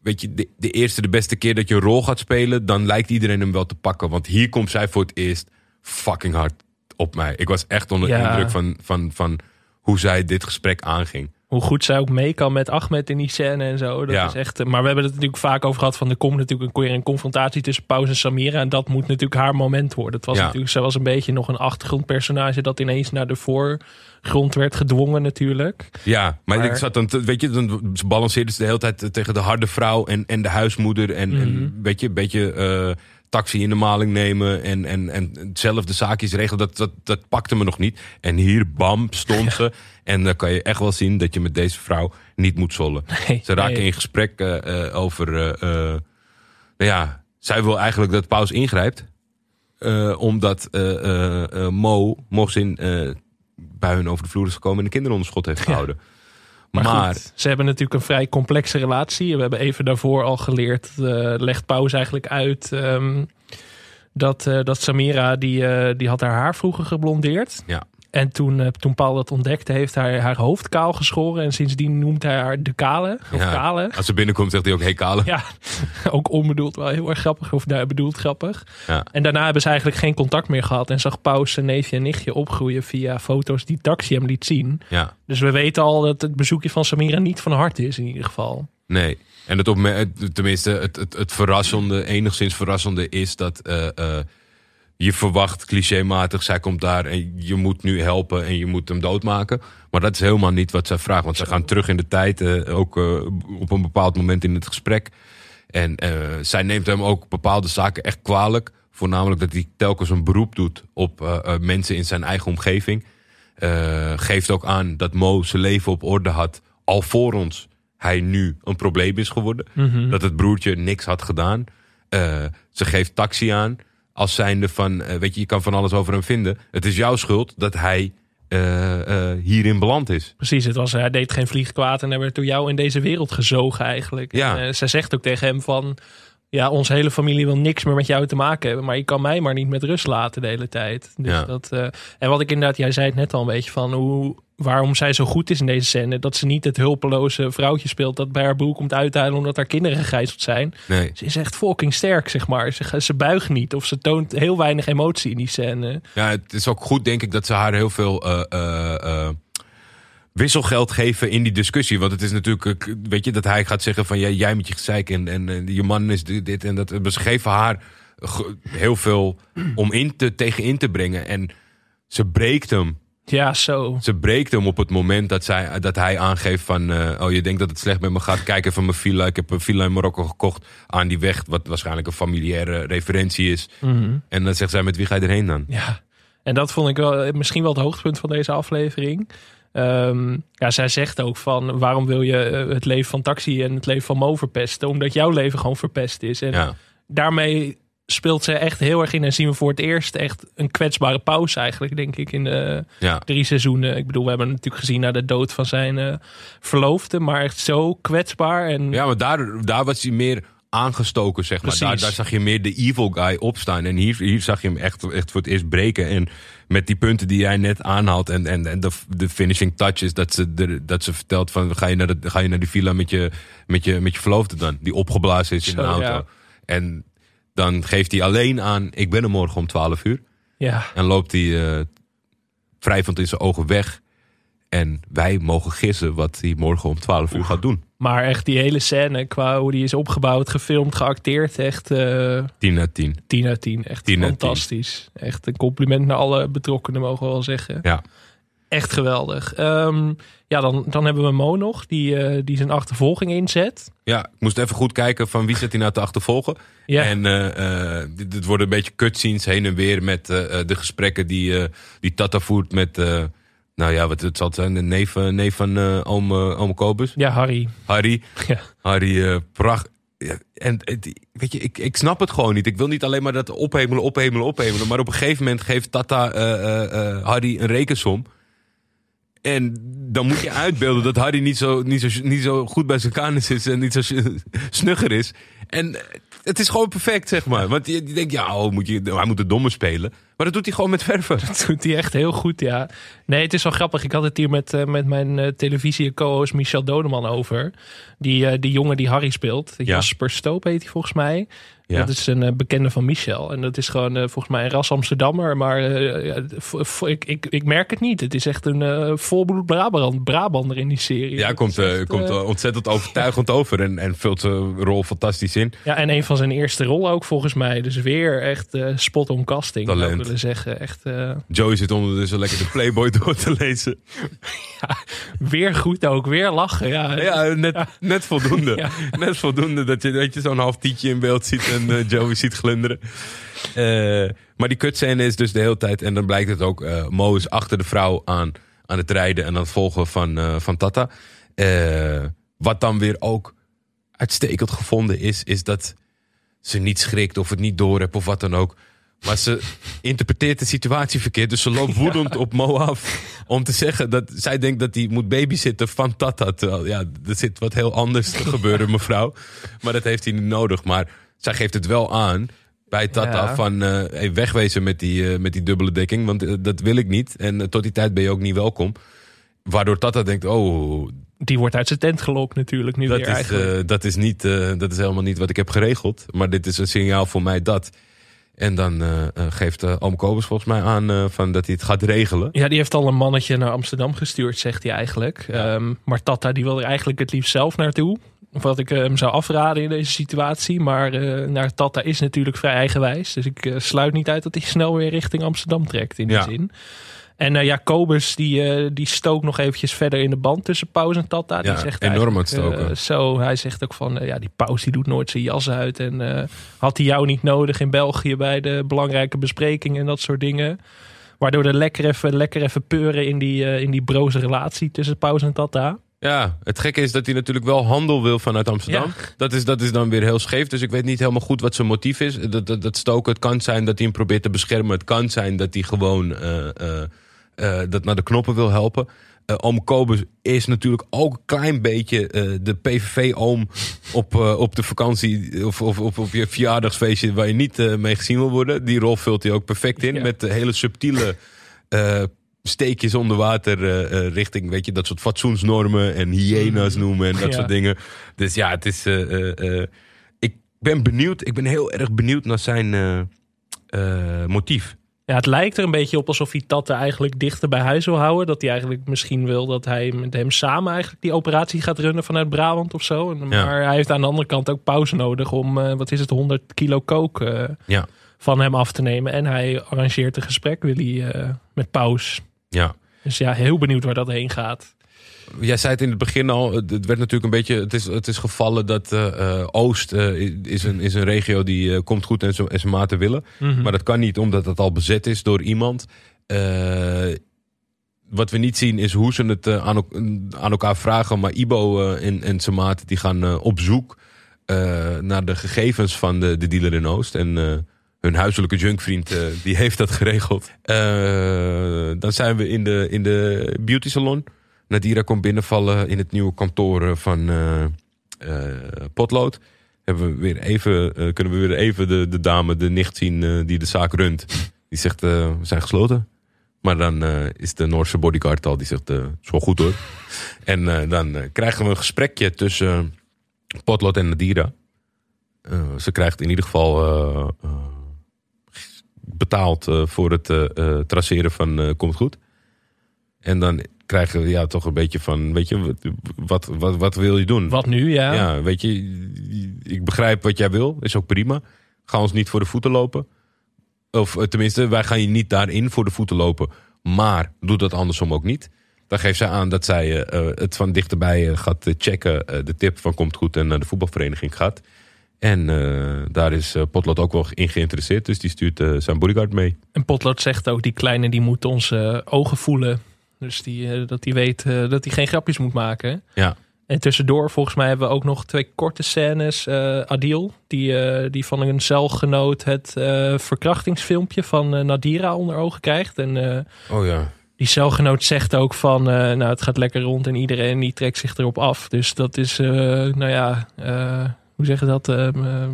Weet je, de, de eerste, de beste keer dat je een rol gaat spelen... dan lijkt iedereen hem wel te pakken. Want hier komt zij voor het eerst fucking hard op mij. Ik was echt onder de Ja. indruk van, van, van hoe zij dit gesprek aanging. Hoe goed zij ook mee kan met Ahmed in die scène en zo. Dat Ja. is echt, eh, maar we hebben het natuurlijk vaak over gehad van er komt natuurlijk een een confrontatie tussen Paus en Samira. En dat moet natuurlijk haar moment worden. Het was Ja. natuurlijk, zij was een beetje nog een achtergrondpersonage dat ineens naar de voorgrond werd gedwongen natuurlijk. Ja, maar, Maar- ik zat dan, te- weet je, dan balanceerde ze de hele tijd tegen de harde vrouw en, en de huismoeder. En, Mhm. en weet je, een beetje eh, taxi in de maling nemen en, en, en zelf de zaakjes regelen. Dat, dat, dat pakte me nog niet. En hier, bam, stond ze. En dan kan je echt wel zien dat je met deze vrouw niet moet zollen. Nee, Ze raken nee. in gesprek eh, eh, over. eh, nou ja, zij wil eigenlijk dat Paus ingrijpt. omdat Mo, Mohsin, eh bij hun over de vloer is gekomen en de kinderen onder schot heeft gehouden. Maar, Maar, goed, ze hebben natuurlijk een vrij complexe relatie. We hebben even daarvoor al geleerd, eh, legt Paus eigenlijk uit... ehm, Dat, eh, dat Samira, die, eh, die had haar haar vroeger geblondeerd. Ja. En toen, eh, toen Paul dat ontdekte, heeft hij haar hoofd kaal geschoren. En sindsdien noemt hij haar de kale. Of Ja. kale. Als ze binnenkomt zegt hij ook, hey Kale. Ja, ook onbedoeld wel heel erg grappig. Of nou, bedoeld grappig. Ja. En daarna hebben ze eigenlijk geen contact meer gehad. En zag Paus zijn neefje en nichtje opgroeien via foto's die Taxi hem liet zien. Ja. Dus we weten al dat het bezoekje van Samira niet van harte is in ieder geval. Nee. En het het- tenminste, het, het, het verrassende, enigszins verrassende is dat eh, eh, je verwacht clichématig, zij komt daar en je moet nu helpen en je moet hem doodmaken. Maar dat is helemaal niet wat zij vraagt. Want ze gaan terug in de tijd, eh, ook eh, op een bepaald moment in het gesprek. En eh, zij neemt hem ook bepaalde zaken echt kwalijk. Voornamelijk dat hij telkens een beroep doet op mensen in zijn eigen omgeving. Geeft ook aan dat Mo zijn leven op orde had. Alvorens hij nu een probleem is geworden. Dat het broertje niks had gedaan. Ze geeft taxi aan. Als zijnde van, eh, weet je, je kan van alles over hem vinden. Het is jouw schuld dat hij eh, eh, hierin beland is. Precies, het was, hij deed geen vlieg kwaad en hij werd door jou in deze wereld gezogen eigenlijk. Ja. En, zij zegt ook tegen hem van, ja, onze hele familie wil niks meer met jou te maken hebben. Maar je kan mij maar niet met rust laten de hele tijd. Dus Ja. dat, en wat ik inderdaad, jij zei het net al een beetje van hoe, waarom zij zo goed is in deze scène. Dat ze niet het hulpeloze vrouwtje speelt dat bij haar boel komt uithuilen omdat haar kinderen gegijzeld zijn. Nee. Ze is echt fucking sterk, zeg maar. Ze, ze buigt niet of ze toont heel weinig emotie in die scène. Ja, het is ook goed, denk ik, dat ze haar heel veel eh, eh, eh, wisselgeld geven in die discussie. Want het is natuurlijk, weet je, dat hij gaat zeggen van ja, jij met je gezeik en, en, je man is dit en dat. Ze geven haar heel veel om in te, tegen in te brengen. En ze breekt hem. Ja, zo. Ze breekt hem op het moment dat, zij, dat hij aangeeft van... eh, oh, je denkt dat het slecht met me gaat. Kijk even mijn villa. Ik heb een villa in Marokko gekocht aan die weg. Wat waarschijnlijk een familiaire referentie is. Mhm. En dan zegt zij, met wie ga je erheen dan? Ja, en dat vond ik wel misschien wel het hoogtepunt van deze aflevering. Ehm, ja, zij zegt ook van waarom wil je eh, het leven van Taxi en het leven van Mo verpesten? Omdat jouw leven gewoon verpest is. En Ja. daarmee speelt ze echt heel erg in en zien we voor het eerst echt een kwetsbare pauze eigenlijk, denk ik, in de Ja. drie seizoenen. Ik bedoel, we hebben natuurlijk gezien naar de dood van zijn eh, verloofde, maar echt zo kwetsbaar. En Ja, maar daar, daar was hij meer aangestoken, zeg maar. Daar, daar zag je meer de evil guy opstaan. En hier, hier zag je hem echt, echt voor het eerst breken. En met die punten die jij net aanhaalt en, en, en de, de finishing touches... Dat ze, de, dat ze vertelt van, ga je naar, de, ga je naar die villa met je, met, je, met je verloofde dan? Die opgeblazen is in een auto. ja. En dan geeft hij alleen aan, ik ben er morgen om 12 uur. ja, En loopt hij eh wrijvend in zijn ogen weg. En wij mogen gissen wat hij morgen om 12 uur gaat doen. maar echt die hele scène qua hoe die is opgebouwd, gefilmd, geacteerd, echt... eh, 10 uit 10. 10 uit 10. Echt 10 uit 10. fantastisch. Echt een compliment naar alle betrokkenen, mogen we wel zeggen. Ja. Echt geweldig. Ehm, ja, dan, dan hebben we Mo nog, die, eh, die zijn achtervolging inzet. Ja, ik moest even goed kijken van wie zit hij nou te achtervolgen. Ja, En dit, dit worden een beetje cutscenes heen en weer met de gesprekken die, die Tata voert met... nou ja, wat het zal zijn, de neef, neef van eh oom, oom Kobus. ja Harry. Harry. Ja. Harry, pracht. Ja, en weet je, ik, ik snap het gewoon niet. Ik wil niet alleen maar dat ophemelen, ophemelen, ophemelen. Maar op een gegeven moment geeft Tata Harry een rekensom. En dan moet je uitbeelden dat Harry niet zo, niet zo, niet zo goed bij zijn kanus is en niet zo snugger is. En het is gewoon perfect, zeg maar. Want je, je denkt, ja, oh, moet je, hij moet de domme spelen. Maar dat doet hij gewoon met verven. Dat doet hij echt heel goed, ja. Nee, het is wel grappig. Ik had het hier met, eh, met mijn eh, televisie-co-host Michel Dodeman over. Die, eh, die jongen die Harry speelt. Jasper Stoop heet hij volgens mij. Ja. Dat is een eh, bekende van Michel. En dat is gewoon eh, volgens mij een ras Amsterdammer. Maar eh, ja, ik, ik, ik merk het niet. Het is echt een volbloed Brabant, Brabander in die serie. Ja, komt, echt, komt ontzettend overtuigend over. En, en vult zijn rol fantastisch in. Ja, en een van zijn eerste rollen ook volgens mij. Dus weer echt spot on casting, Talent. willen zeggen. Echt Joey zit ondertussen lekker de Playboy door te lezen. weer goed ook. Weer lachen, ja. Ja, net, net voldoende. Ja. Net voldoende dat je, dat je zo'n half tietje in beeld ziet en eh, Joey ziet glunderen. Eh, maar die kutscène is dus de hele tijd... En dan blijkt het ook, eh Mo is achter de vrouw aan, aan het rijden en aan het volgen van, van Tata. Wat dan weer ook uitstekend gevonden is, is dat ze niet schrikt of het niet door of wat dan ook. Maar ze interpreteert de situatie verkeerd. Dus ze loopt woedend op Mo af. Om te zeggen dat zij denkt dat hij moet babysitten van Tata. Terwijl ja, er zit wat heel anders te gebeuren, mevrouw. Maar dat heeft hij niet nodig. Maar zij geeft het wel aan. bij Tata Ja. van eh, hey, wegwezen met die, eh, met die dubbele dekking. Want eh, dat wil ik niet. En tot die tijd ben je ook niet welkom. Waardoor Tata denkt, oh, Die wordt uit zijn tent gelokt natuurlijk nu dat weer is, eigenlijk. dat, is niet, dat is helemaal niet wat ik heb geregeld. Maar dit is een signaal voor mij dat. En dan geeft eh Oom Kobus volgens mij aan van dat hij het gaat regelen. Ja, die heeft al een mannetje naar Amsterdam gestuurd, zegt hij eigenlijk. Ja. Ehm, maar Tata die wil er eigenlijk het liefst zelf naartoe. Of wat ik eh, hem zou afraden in deze situatie. Maar eh, naar Tata is natuurlijk vrij eigenwijs. Dus ik eh, sluit niet uit dat hij snel weer richting Amsterdam trekt in die Ja. zin. En eh, ja, Kobus die, die stookt nog eventjes verder in de band tussen Paus en Tata. Die Ja, zegt enorm stoken. zo, hij zegt ook van, ja, die Paus die doet nooit zijn jas uit. En had hij jou niet nodig in België bij de belangrijke besprekingen en dat soort dingen. Waardoor er lekker even, lekker even peuren in die, in die broze relatie tussen Paus en Tata. Ja, het gekke is dat hij natuurlijk wel handel wil vanuit Amsterdam. Ja. Dat, is, dat is dan weer heel scheef. Dus ik weet niet helemaal goed wat zijn motief is. Dat, dat, dat stoken, het kan zijn dat hij hem probeert te beschermen. Het kan zijn dat hij gewoon eh, eh, eh, dat naar de knoppen wil helpen. Oom Kobus is natuurlijk ook een klein beetje de PVV-oom op, op de vakantie of, of, of op je verjaardagsfeestje waar je niet mee gezien wil worden. Die rol vult hij ook perfect in Ja. met de hele subtiele eh, steekjes onder water eh, eh, richting, weet je, dat soort fatsoensnormen en hyena's noemen en dat Ja. soort dingen. Dus ja, het is. eh, ik ben benieuwd. Ik ben heel erg benieuwd naar zijn motief. Ja, het lijkt er een beetje op alsof hij Tata eigenlijk dichter bij huis wil houden. Dat hij eigenlijk misschien wil dat hij met hem samen eigenlijk die operatie gaat runnen vanuit Brabant of zo. En, Ja. Maar hij heeft aan de andere kant ook pauze nodig om, wat is het, 100 kilo kook Ja. van hem af te nemen. En hij arrangeert een gesprek, wil hij, met Paus. Ja. Dus ja, heel benieuwd waar dat heen gaat. Jij zei het in het begin al, het werd natuurlijk een beetje, het is, het is gevallen dat eh, Oost eh, is, een, is een regio die komt goed en zijn en zijn maten willen. Mhm. Maar dat kan niet omdat het al bezet is door iemand. Wat we niet zien is hoe ze het aan, aan elkaar vragen. Maar Ibo en, en zijn die gaan op zoek naar de gegevens van de, de dealer in Oost. En hun huiselijke junkvriend eh, die heeft dat geregeld. Eh, dan zijn we in de, in de beauty salon. Nadira komt binnenvallen in het nieuwe kantoor eh, van Potlood. Hebben we weer even, kunnen we weer even de, de dame, de nicht zien die de zaak runt. Die zegt, we zijn gesloten. Maar dan is de Noorse bodyguard al, die zegt, eh is wel goed hoor. En dan krijgen we een gesprekje tussen Potlood en Nadira. Ze krijgt in ieder geval betaald eh, voor het eh, eh, traceren van Komt Goed. En dan krijgen we ja, toch een beetje van, weet je, wat, wat, wat, wil je doen? Wat nu, ja. Ja, weet je, ik begrijp wat jij wil, is ook prima. Ga ons niet voor de voeten lopen. Of tenminste, wij gaan je niet daarin voor de voeten lopen. Maar doe dat andersom ook niet. Dan geeft zij aan dat zij het van dichterbij gaat checken. de tip van komt goed en naar de voetbalvereniging gaat. En eh, daar is eh, Potlood ook wel in geïnteresseerd. Dus die stuurt eh, zijn bodyguard mee. En Potlood zegt ook, die kleine die moet onze ogen voelen. Dus die, dat hij weet dat hij geen grapjes moet maken. Ja, En tussendoor, volgens mij hebben we ook nog twee korte scènes. Adil, die, die van een celgenoot het verkrachtingsfilmpje van Nadira onder ogen krijgt. En oh ja. die celgenoot zegt ook van, nou het gaat lekker rond en iedereen die trekt zich erop af. Dus dat is, nou ja, hoe zeg je dat? Ehm, ehm,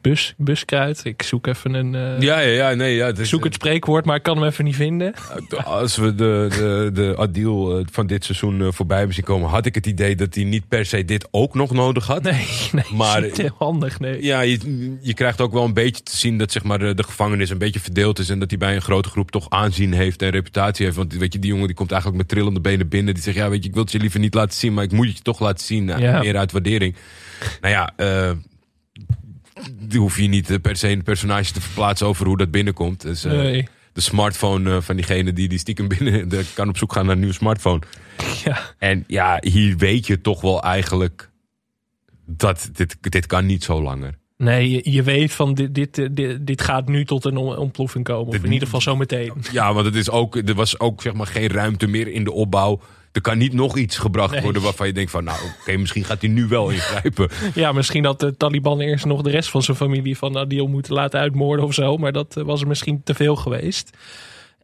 bus, buskruid. Ik zoek even een... eh, Ja, ja, ja, nee, ja. Het is, zoek het spreekwoord, maar ik kan hem even niet vinden. Als we de, de, de Adil eh, van dit seizoen eh, voorbij hebben zien komen, had ik het idee dat hij niet per se dit ook nog nodig had. Nee, nee, Maar- niet heel handig, nee. Ja, je, je krijgt ook wel een beetje te zien dat zeg maar, de, de gevangenis een beetje verdeeld is. En dat hij bij een grote groep toch aanzien heeft en reputatie heeft. Want weet je, die jongen die komt eigenlijk met trillende benen binnen. Die zegt, ja, weet je, ik wil het je liever niet laten zien, maar ik moet het je toch laten zien. Ja. Meer uit waardering. Nou ja, die hoef je niet eh, per se een personage te verplaatsen over hoe dat binnenkomt. Dus, eh, Nee. De smartphone van diegene die, die stiekem binnen de, kan op zoek gaan naar een nieuwe smartphone. Ja. En ja, hier weet je toch wel eigenlijk dat dit, dit kan niet zo langer. Nee, je, je weet van dit, dit, dit, dit gaat nu tot een on- ontploffing komen. Of in ieder geval zo meteen. Ja, want het is ook, er was ook zeg maar geen ruimte meer in de opbouw. Er kan niet nog iets gebracht Nee. worden waarvan je denkt van... nou, oké, misschien gaat hij nu wel ingrijpen. Ja, misschien dat de Taliban eerst nog de rest van zijn familie van Adil moeten laten uitmoorden of zo. Maar dat eh, was er misschien te veel geweest.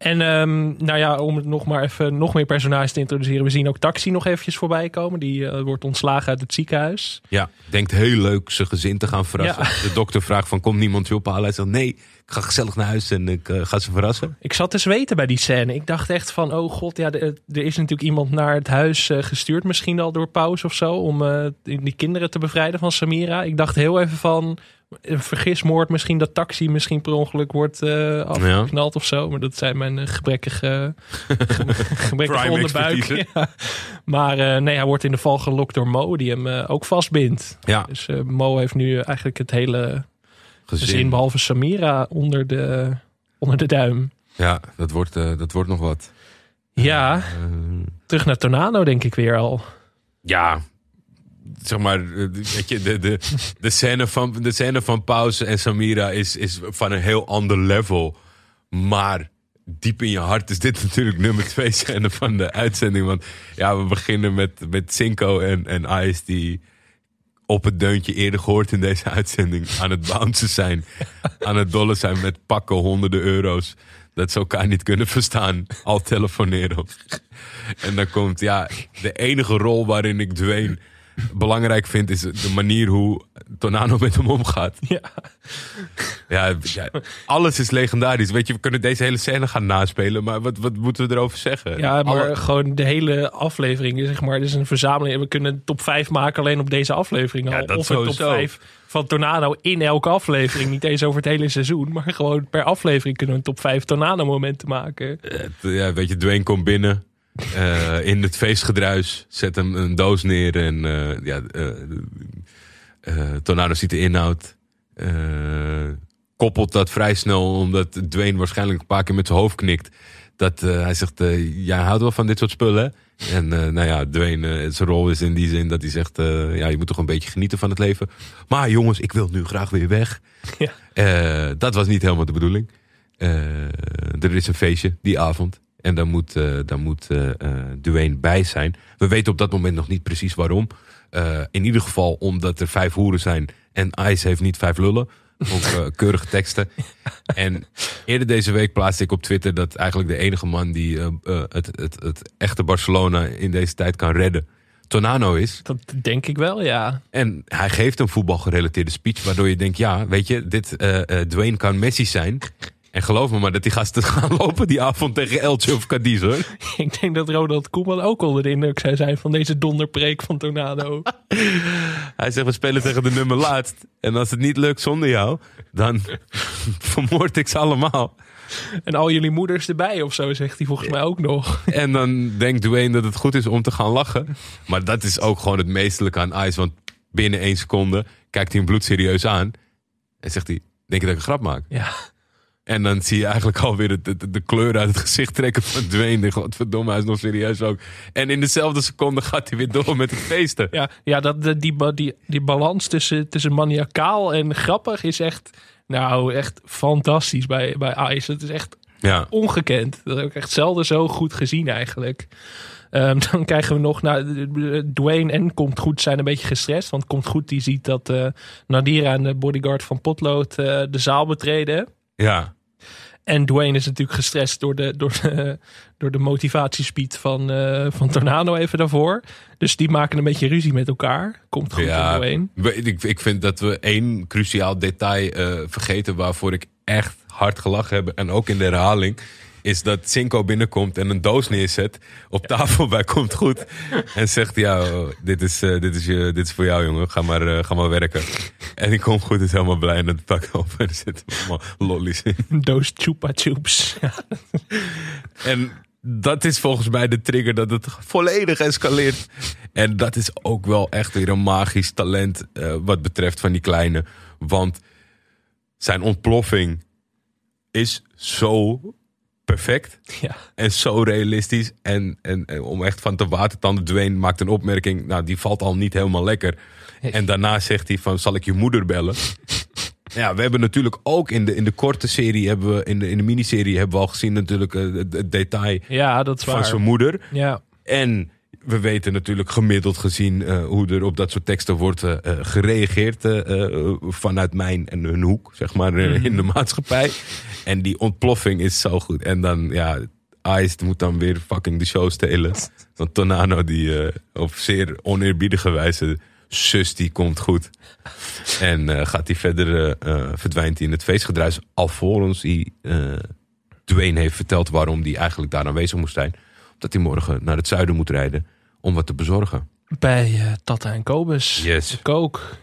En ehm, nou ja, om het nog maar even nog meer personages te introduceren. We zien ook Taxi nog eventjes voorbij komen. Die eh, wordt ontslagen uit het ziekenhuis. Ja, denkt heel leuk zijn gezin te gaan verrassen. De dokter vraagt van, komt niemand je ophalen? Hij zegt, nee, ik ga gezellig naar huis en ik eh, ga ze verrassen. Ik zat te zweten bij die scène. Ik dacht echt van, oh god, ja, de- er is natuurlijk iemand naar het huis eh, gestuurd. Misschien al door Paus of zo. Om eh, die kinderen te bevrijden van Samira. Ik dacht heel even van, een vergismoord. Misschien dat taxi misschien per ongeluk wordt eh afgeknald of zo. Maar dat zijn mijn eh, gebrekkige, ge- gebrekkige onderbuik. Ja. Maar eh, nee, hij wordt in de val gelokt door Mo. Die hem ook vastbindt. Ja, Dus Mo heeft nu eigenlijk het hele gezin. gezin, behalve Samira, onder de, onder de duim. Ja, dat wordt, dat wordt nog wat. Ja, terug naar Tornado denk ik weer al. ja, zeg maar, eh, weet je, de, de, de, scène van, de scène van Pauze en Samira is, is van een heel ander level. Maar diep in je hart is dit natuurlijk nummer twee scène van de uitzending. Want ja, we beginnen met, met Cinco en, en Ice die op het deuntje eerder gehoord in deze uitzending aan het bouncen zijn. Aan het dollen zijn met pakken honderden euro's. Dat ze elkaar niet kunnen verstaan. Al telefoneren. En dan komt, ja, de enige rol waarin ik Dwayne belangrijk vind... is de manier hoe Tornado met hem omgaat. Ja. Ja, ja, alles is legendarisch. Weet je, we kunnen deze hele scène gaan naspelen... maar wat, wat moeten we erover zeggen? Ja, maar Alle- gewoon de hele aflevering, zeg maar, is een verzameling. We kunnen een top 5 maken alleen op deze aflevering. Ja, of een top sowieso. 5 van Tornado in elke aflevering. Niet eens over het hele seizoen, maar gewoon per aflevering kunnen we een top 5 Tornado momenten maken. Ja, weet je, Dwayne komt binnen eh, in het feestgedruis, zet hem een doos neer en eh, ja, eh, Tornado ziet de inhoud. koppelt dat vrij snel, omdat Dwayne waarschijnlijk een paar keer met zijn hoofd knikt. Dat hij zegt, jij houdt wel van dit soort spullen. hè?" En nou ja, Dwayne, zijn rol is in die zin dat hij zegt, ja, je moet toch een beetje genieten van het leven. Maar jongens, ik wil nu graag weer weg. Ja. Dat was niet helemaal de bedoeling. Er is een feestje die avond. En daar moet, daar moet eh, eh, Dwayne bij zijn. We weten op dat moment nog niet precies waarom. In ieder geval omdat er vijf hoeren zijn. En Ice heeft niet vijf lullen. Ook keurige teksten. En eerder deze week plaatste ik op Twitter dat eigenlijk de enige man die het, het, het echte Barcelona in deze tijd kan redden. Tonano is. Dat denk ik wel, ja. En hij geeft een voetbalgerelateerde speech. Waardoor je denkt, ja, weet je, dit eh, Dwayne kan Messi zijn. En geloof me maar dat die gasten gaan lopen die avond tegen Elche of Cadiz hoor. Ik denk dat Ronald Koeman ook onder de indruk zou zijn van deze donderpreek van Tornado. Hij zegt, we spelen tegen de nummer laatst. En als het niet lukt zonder jou, dan vermoord ik ze allemaal. En al jullie moeders erbij of zo, zegt hij volgens mij ook nog. En dan denkt Dwayne dat het goed is om te gaan lachen. Maar dat is ook gewoon het meestelijke aan Ice. Want binnen één seconde kijkt hij hem bloedserieus aan. En zegt hij, denk je dat ik een grap maak? Ja, En dan zie je eigenlijk alweer de, de, de kleur uit het gezicht trekken van Dwayne. Godverdomme, hij is nog serieus ook. En in dezelfde seconde gaat hij weer door met het feesten. ja, ja dat, die, ba- die, die balans tussen, tussen maniacaal en grappig is echt, nou, echt fantastisch bij, bij Ice. Het is echt Ja, ongekend. Dat heb ik echt zelden zo goed gezien eigenlijk. Ehm, dan krijgen we nog, nou, Dwayne en Komt Goed zijn een beetje gestrest. Want Komt Goed die ziet dat eh, Nadira en de bodyguard van Potlood eh, de zaal betreden. Ja. En Dwayne is natuurlijk gestrest door de, door de, door de motivatiespeed van, eh, van Tornado even daarvoor. Dus die maken een beetje ruzie met elkaar. Komt goed ja. van Dwayne. Ik, ik vind dat we één cruciaal detail eh, vergeten waarvoor ik echt hard gelachen heb. En ook in de herhaling. Is dat Cinco binnenkomt en een doos neerzet. Op tafel bij komt goed. En zegt: Ja, oh, dit, is, eh, dit, is je, dit is voor jou, jongen. Ga maar, eh, ga maar werken. En die komt goed, is helemaal blij. En het pakt op. En er zitten allemaal lollies in. Een doos chupa chups. Ja. En dat is volgens mij de trigger dat het volledig escaleert. En dat is ook wel echt weer een magisch talent eh, wat betreft van die kleine. Want zijn ontploffing is zo perfect ja. en zo realistisch. En, en, en om echt van te watertanden, Dwayne maakt een opmerking. Nou, die valt al niet helemaal lekker. En daarna zegt hij van, zal ik je moeder bellen? Ja, we hebben natuurlijk ook in de, in de korte serie, hebben we, in de, in de miniserie hebben we al gezien natuurlijk eh, het, het detail ja, dat is van waar. zijn moeder. Ja. En we weten natuurlijk gemiddeld gezien eh, hoe er op dat soort teksten wordt eh, eh, gereageerd vanuit mijn en hun hoek, zeg maar, Mhm. in de maatschappij. En die ontploffing is zo goed. En dan, ja, Ice moet dan weer fucking de show stelen. Want Tonano, die op zeer oneerbiedige wijze, zus, die komt goed. En gaat hij verder, verdwijnt hij in het feestgedruis. Alvorens hij Dwayne heeft verteld waarom hij eigenlijk daar aanwezig moest zijn. Omdat hij morgen naar het zuiden moet rijden om wat te bezorgen. Bij eh, Tata en Kobus. Yes. De kook.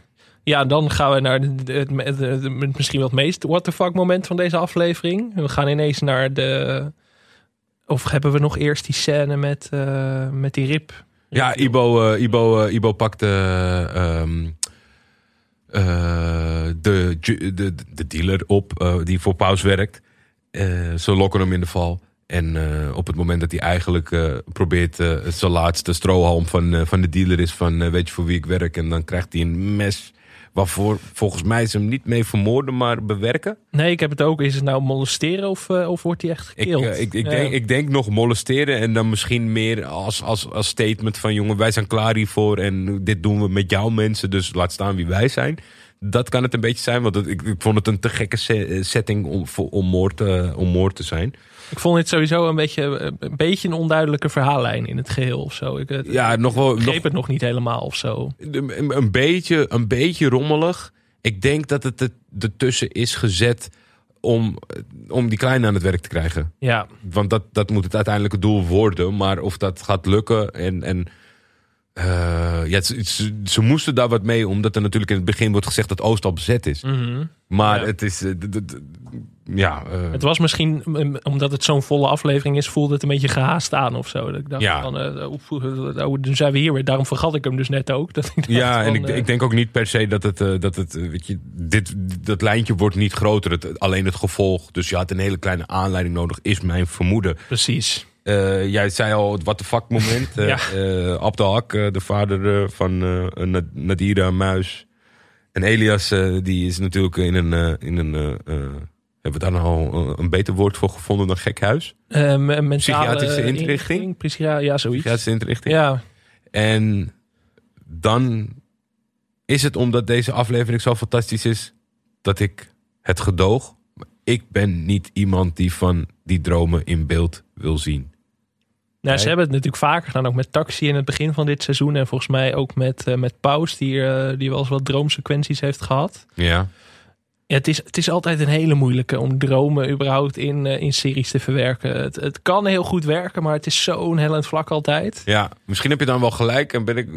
Ja, dan gaan we naar het, het- het- het- misschien wel het meest what the fuck moment van deze aflevering. We gaan ineens naar de... Of hebben we nog eerst die scène met, eh, met die rib? Ja, Ibo, eh, Ibo, Ibo pakt de, ehm, eh, de, de, de dealer op die voor Paus werkt. Ze lokken hem in de val. En eh, op het moment dat hij eigenlijk eh, probeert eh, zijn laatste strohalm van, van de dealer is van weet je voor wie ik werk. En dan krijgt hij een mes waarvoor volgens mij ze hem niet mee vermoorden, maar bewerken. Nee, ik heb het ook. Is het nou molesteren of, of wordt hij echt Ik, gekild? eh, ik, ik, Ja. denk, ik denk nog molesteren en dan misschien meer als, als, als statement van jongen, wij zijn klaar hiervoor en dit doen we met jouw mensen, dus laat staan wie wij zijn. Dat kan het een beetje zijn, want ik, ik vond het een te gekke eh, setting om, voor, om, moord, te- om moord te zijn. Ik vond het sowieso een beetje, eh, een beetje een onduidelijke verhaallijn in het geheel of zo. Ik, eh, Ja, nog wel. begreep Nog, het nog niet helemaal of zo. een, een, beetje, een beetje rommelig. Ik denk dat het er- ertussen is gezet om, om die kleine aan het werk te krijgen. Ja, Want dat, dat moet het uiteindelijke doel worden. Maar of dat gaat lukken en... en eh, ja, ze, ze, ze moesten daar wat mee, omdat er natuurlijk in het begin wordt gezegd dat Oost al bezet is. mhm. Maar Ja. het is. eh, ja, eh, Het was misschien, mm, omdat het zo'n volle aflevering is, voelde het een beetje gehaast aan of zo. Dat ik dacht Ja. van, oef, oh, dan zijn we hier weer. Daarom vergat ik hem dus net ook. Dat ik ja, en ik, ik denk ook niet per se dat het. dat het weet je, dit, dat lijntje wordt niet groter. Het, alleen het gevolg. Dus je had een hele kleine aanleiding nodig, is mijn vermoeden. Precies. Eh, jij zei al het what the fuck moment. Eh Ja. Abdel Hak, eh, de vader van Nad- Nadira Muis. En Elias, die is natuurlijk in een... in een hebben we daar nou al een beter woord voor gevonden dan gekhuis? Me- mentale Psychiatrische inrichting? Psychia- ja, zoiets. Psychiatrische inrichting. Ja, En dan is het omdat deze aflevering zo fantastisch is... dat ik het gedoog... Ik ben niet iemand die van die dromen in beeld wil zien. Nou, ze hebben het natuurlijk vaker gedaan, ook met Taxi in het begin van dit seizoen. En volgens mij ook met, eh, met Paus, die, eh, die wel eens wat droomsequenties heeft gehad. Ja. Ja, het, is, het is altijd een hele moeilijke om dromen überhaupt in, eh, in series te verwerken. Het, het kan heel goed werken, maar het is zo'n hellend vlak altijd. Ja, misschien heb je dan wel gelijk en ben ik,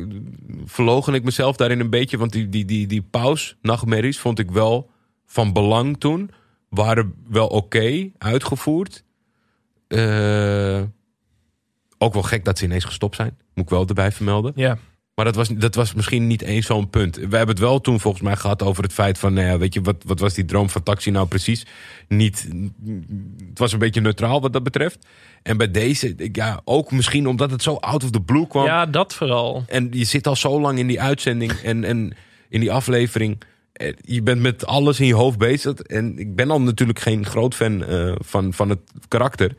verlogen ik mezelf daarin een beetje. Want die, die, die, die paus, nachtmerries, vond ik wel van belang toen. Waren wel oké uitgevoerd. Eh, ook wel gek dat ze ineens gestopt zijn. Moet ik wel erbij vermelden. Ja, Maar dat was, dat was misschien niet eens zo'n punt. We hebben het wel toen volgens mij gehad over het feit van... Nou ja, weet je, wat, wat was die droom van Taxi nou precies? Niet, het was een beetje neutraal wat dat betreft. En bij deze, ja, ook misschien omdat het zo out of the blue kwam. ja dat vooral. En je zit al zo lang in die uitzending en, en in die aflevering. Eh, Je bent met alles in je hoofd bezig. En ik ben al natuurlijk geen groot fan eh, van, van het karakter.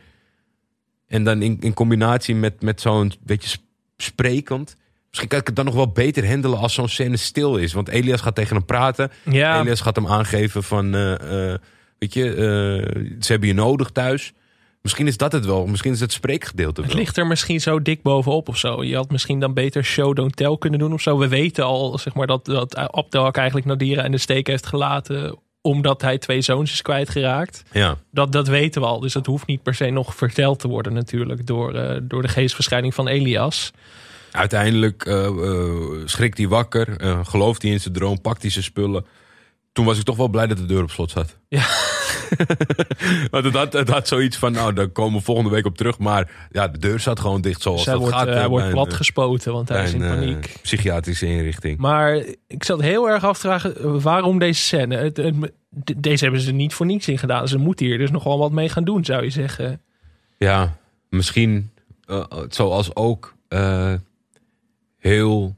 En dan in, in combinatie met, met zo'n beetje sp- sprekend. Misschien kan ik het dan nog wel beter handelen als zo'n scène stil is. Want Elias gaat tegen hem praten. Ja, Elias gaat hem aangeven van... eh, eh, weet je, eh, ze hebben je nodig thuis. Misschien is dat het wel. Misschien is het spreekgedeelte het wel. ligt er misschien zo dik bovenop of zo. Je had misschien dan beter show don't tell kunnen doen of zo. We weten al zeg maar, dat, dat Abdelhak eigenlijk Nadira in de steek heeft gelaten... omdat hij twee zoons is kwijtgeraakt. Ja. Dat, dat weten we al. Dus dat hoeft niet per se nog verteld te worden natuurlijk... door, eh, door de geestverschijning van Elias. Uiteindelijk eh, eh, schrikt hij wakker, gelooft hij in zijn droom, pakt hij zijn spullen. Toen was ik toch wel blij dat de deur op slot zat. Ja. Want het had, het had zoiets van, nou, daar komen we volgende week op terug. Maar ja, de deur zat gewoon dicht zoals hij dat wordt, gaat. eh, eh, hij wordt platgespoten, want hij is in eh, paniek. psychiatrische inrichting. Maar ik zat heel erg af te vragen, eh, waarom deze scène? Het, het- de- deze hebben ze niet voor niets in gedaan. Ze moeten hier dus nog wel wat mee gaan doen, zou je zeggen. Ja, misschien eh, zoals ook eh, heel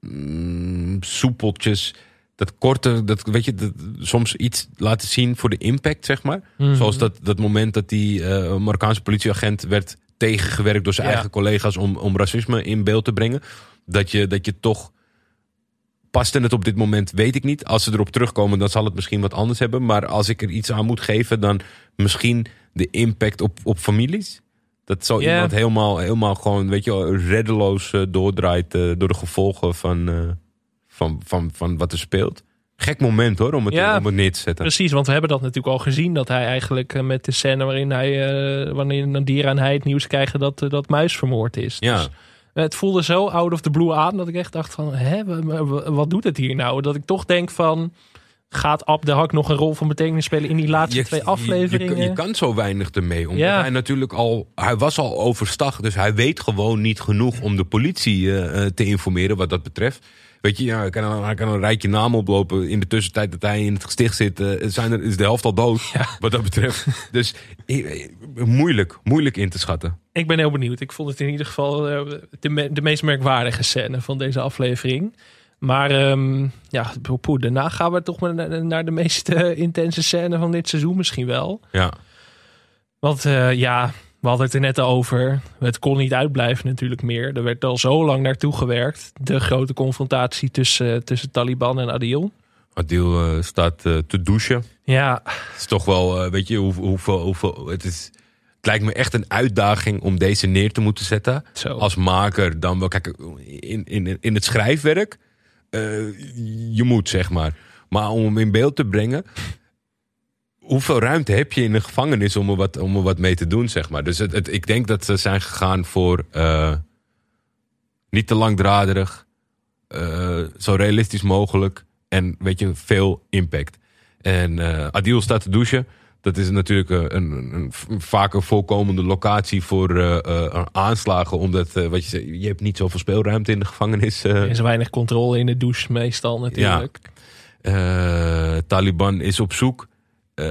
mm, soepeltjes. Dat korte, dat, weet je, dat, soms iets laten zien voor de impact, zeg maar. Mhm. Zoals dat, dat moment dat die eh, Marokkaanse politieagent werd tegengewerkt door zijn Ja. eigen collega's om, om racisme in beeld te brengen. Dat je, dat je toch. Paste het op dit moment, weet ik niet. Als ze erop terugkomen, dan zal het misschien wat anders hebben. Maar als ik er iets aan moet geven, dan misschien de impact op, op families. Dat zo iemand helemaal, helemaal gewoon, weet je, reddeloos eh, doordraait eh, door de gevolgen van, van, van, van wat er speelt. Gek moment hoor, om het, Ja. om het neer te zetten. Precies, want we hebben dat natuurlijk al gezien. Dat hij eigenlijk eh, met de scène waarin hij, eh, wanneer een dier aan hij het nieuws krijgen dat, eh, dat muis vermoord is. Ja. Dus, het voelde zo out of the blue aan dat ik echt dacht van, hè, wa- wa- wa- wat doet het hier nou? Dat ik toch denk van, gaat Ab de Hak nog een rol van betekenis spelen in die laatste twee afleveringen? Je, je, kan zo weinig ermee. Omdat Ja. hij natuurlijk al. Hij was al overstag. Dus hij weet gewoon niet genoeg om de politie te informeren wat dat betreft. Weet je, ja, hij, kan, een- hij kan een rijtje namen oplopen. In de tussentijd dat hij in het gesticht zit, eh, zijn er, is de helft al dood. Wat dat betreft. dus eh, eh, moeilijk, moeilijk in te schatten. Ik ben heel benieuwd. Ik vond het in ieder geval de, me- de meest merkwaardige scène van deze aflevering. Maar ehm, ja, poeh, daarna gaan we toch maar naar, naar de meest intense scène van dit seizoen misschien wel. Ja, Want ja, we hadden het er net over. Het kon niet uitblijven natuurlijk meer. Er werd al zo lang naartoe gewerkt. De grote confrontatie tussen, tussen Taliban en Adil. Adil eh, staat eh, te douchen. Ja, Het is toch wel, eh, weet je, hoe, hoeveel, hoeveel. Het, is, het lijkt me echt een uitdaging om deze neer te moeten zetten. zo. als maker dan wel. Kijk, in, in, in het schrijfwerk, eh, je moet zeg maar. Maar om hem in beeld te brengen. Hoeveel ruimte heb je in een gevangenis om er wat, om er wat mee te doen, zeg maar. Dus het, het- ik denk dat ze zijn gegaan voor eh, niet te langdraderig, eh, zo realistisch mogelijk en weet je, veel impact. En eh Adil staat te douchen. Dat is natuurlijk een, een, een, vaker voorkomende locatie voor eh, aanslagen. Omdat, wat je, zegt, je hebt niet zoveel speelruimte in de gevangenis. Er is weinig controle in de douche meestal natuurlijk. Eh, Taliban is op zoek. Eh,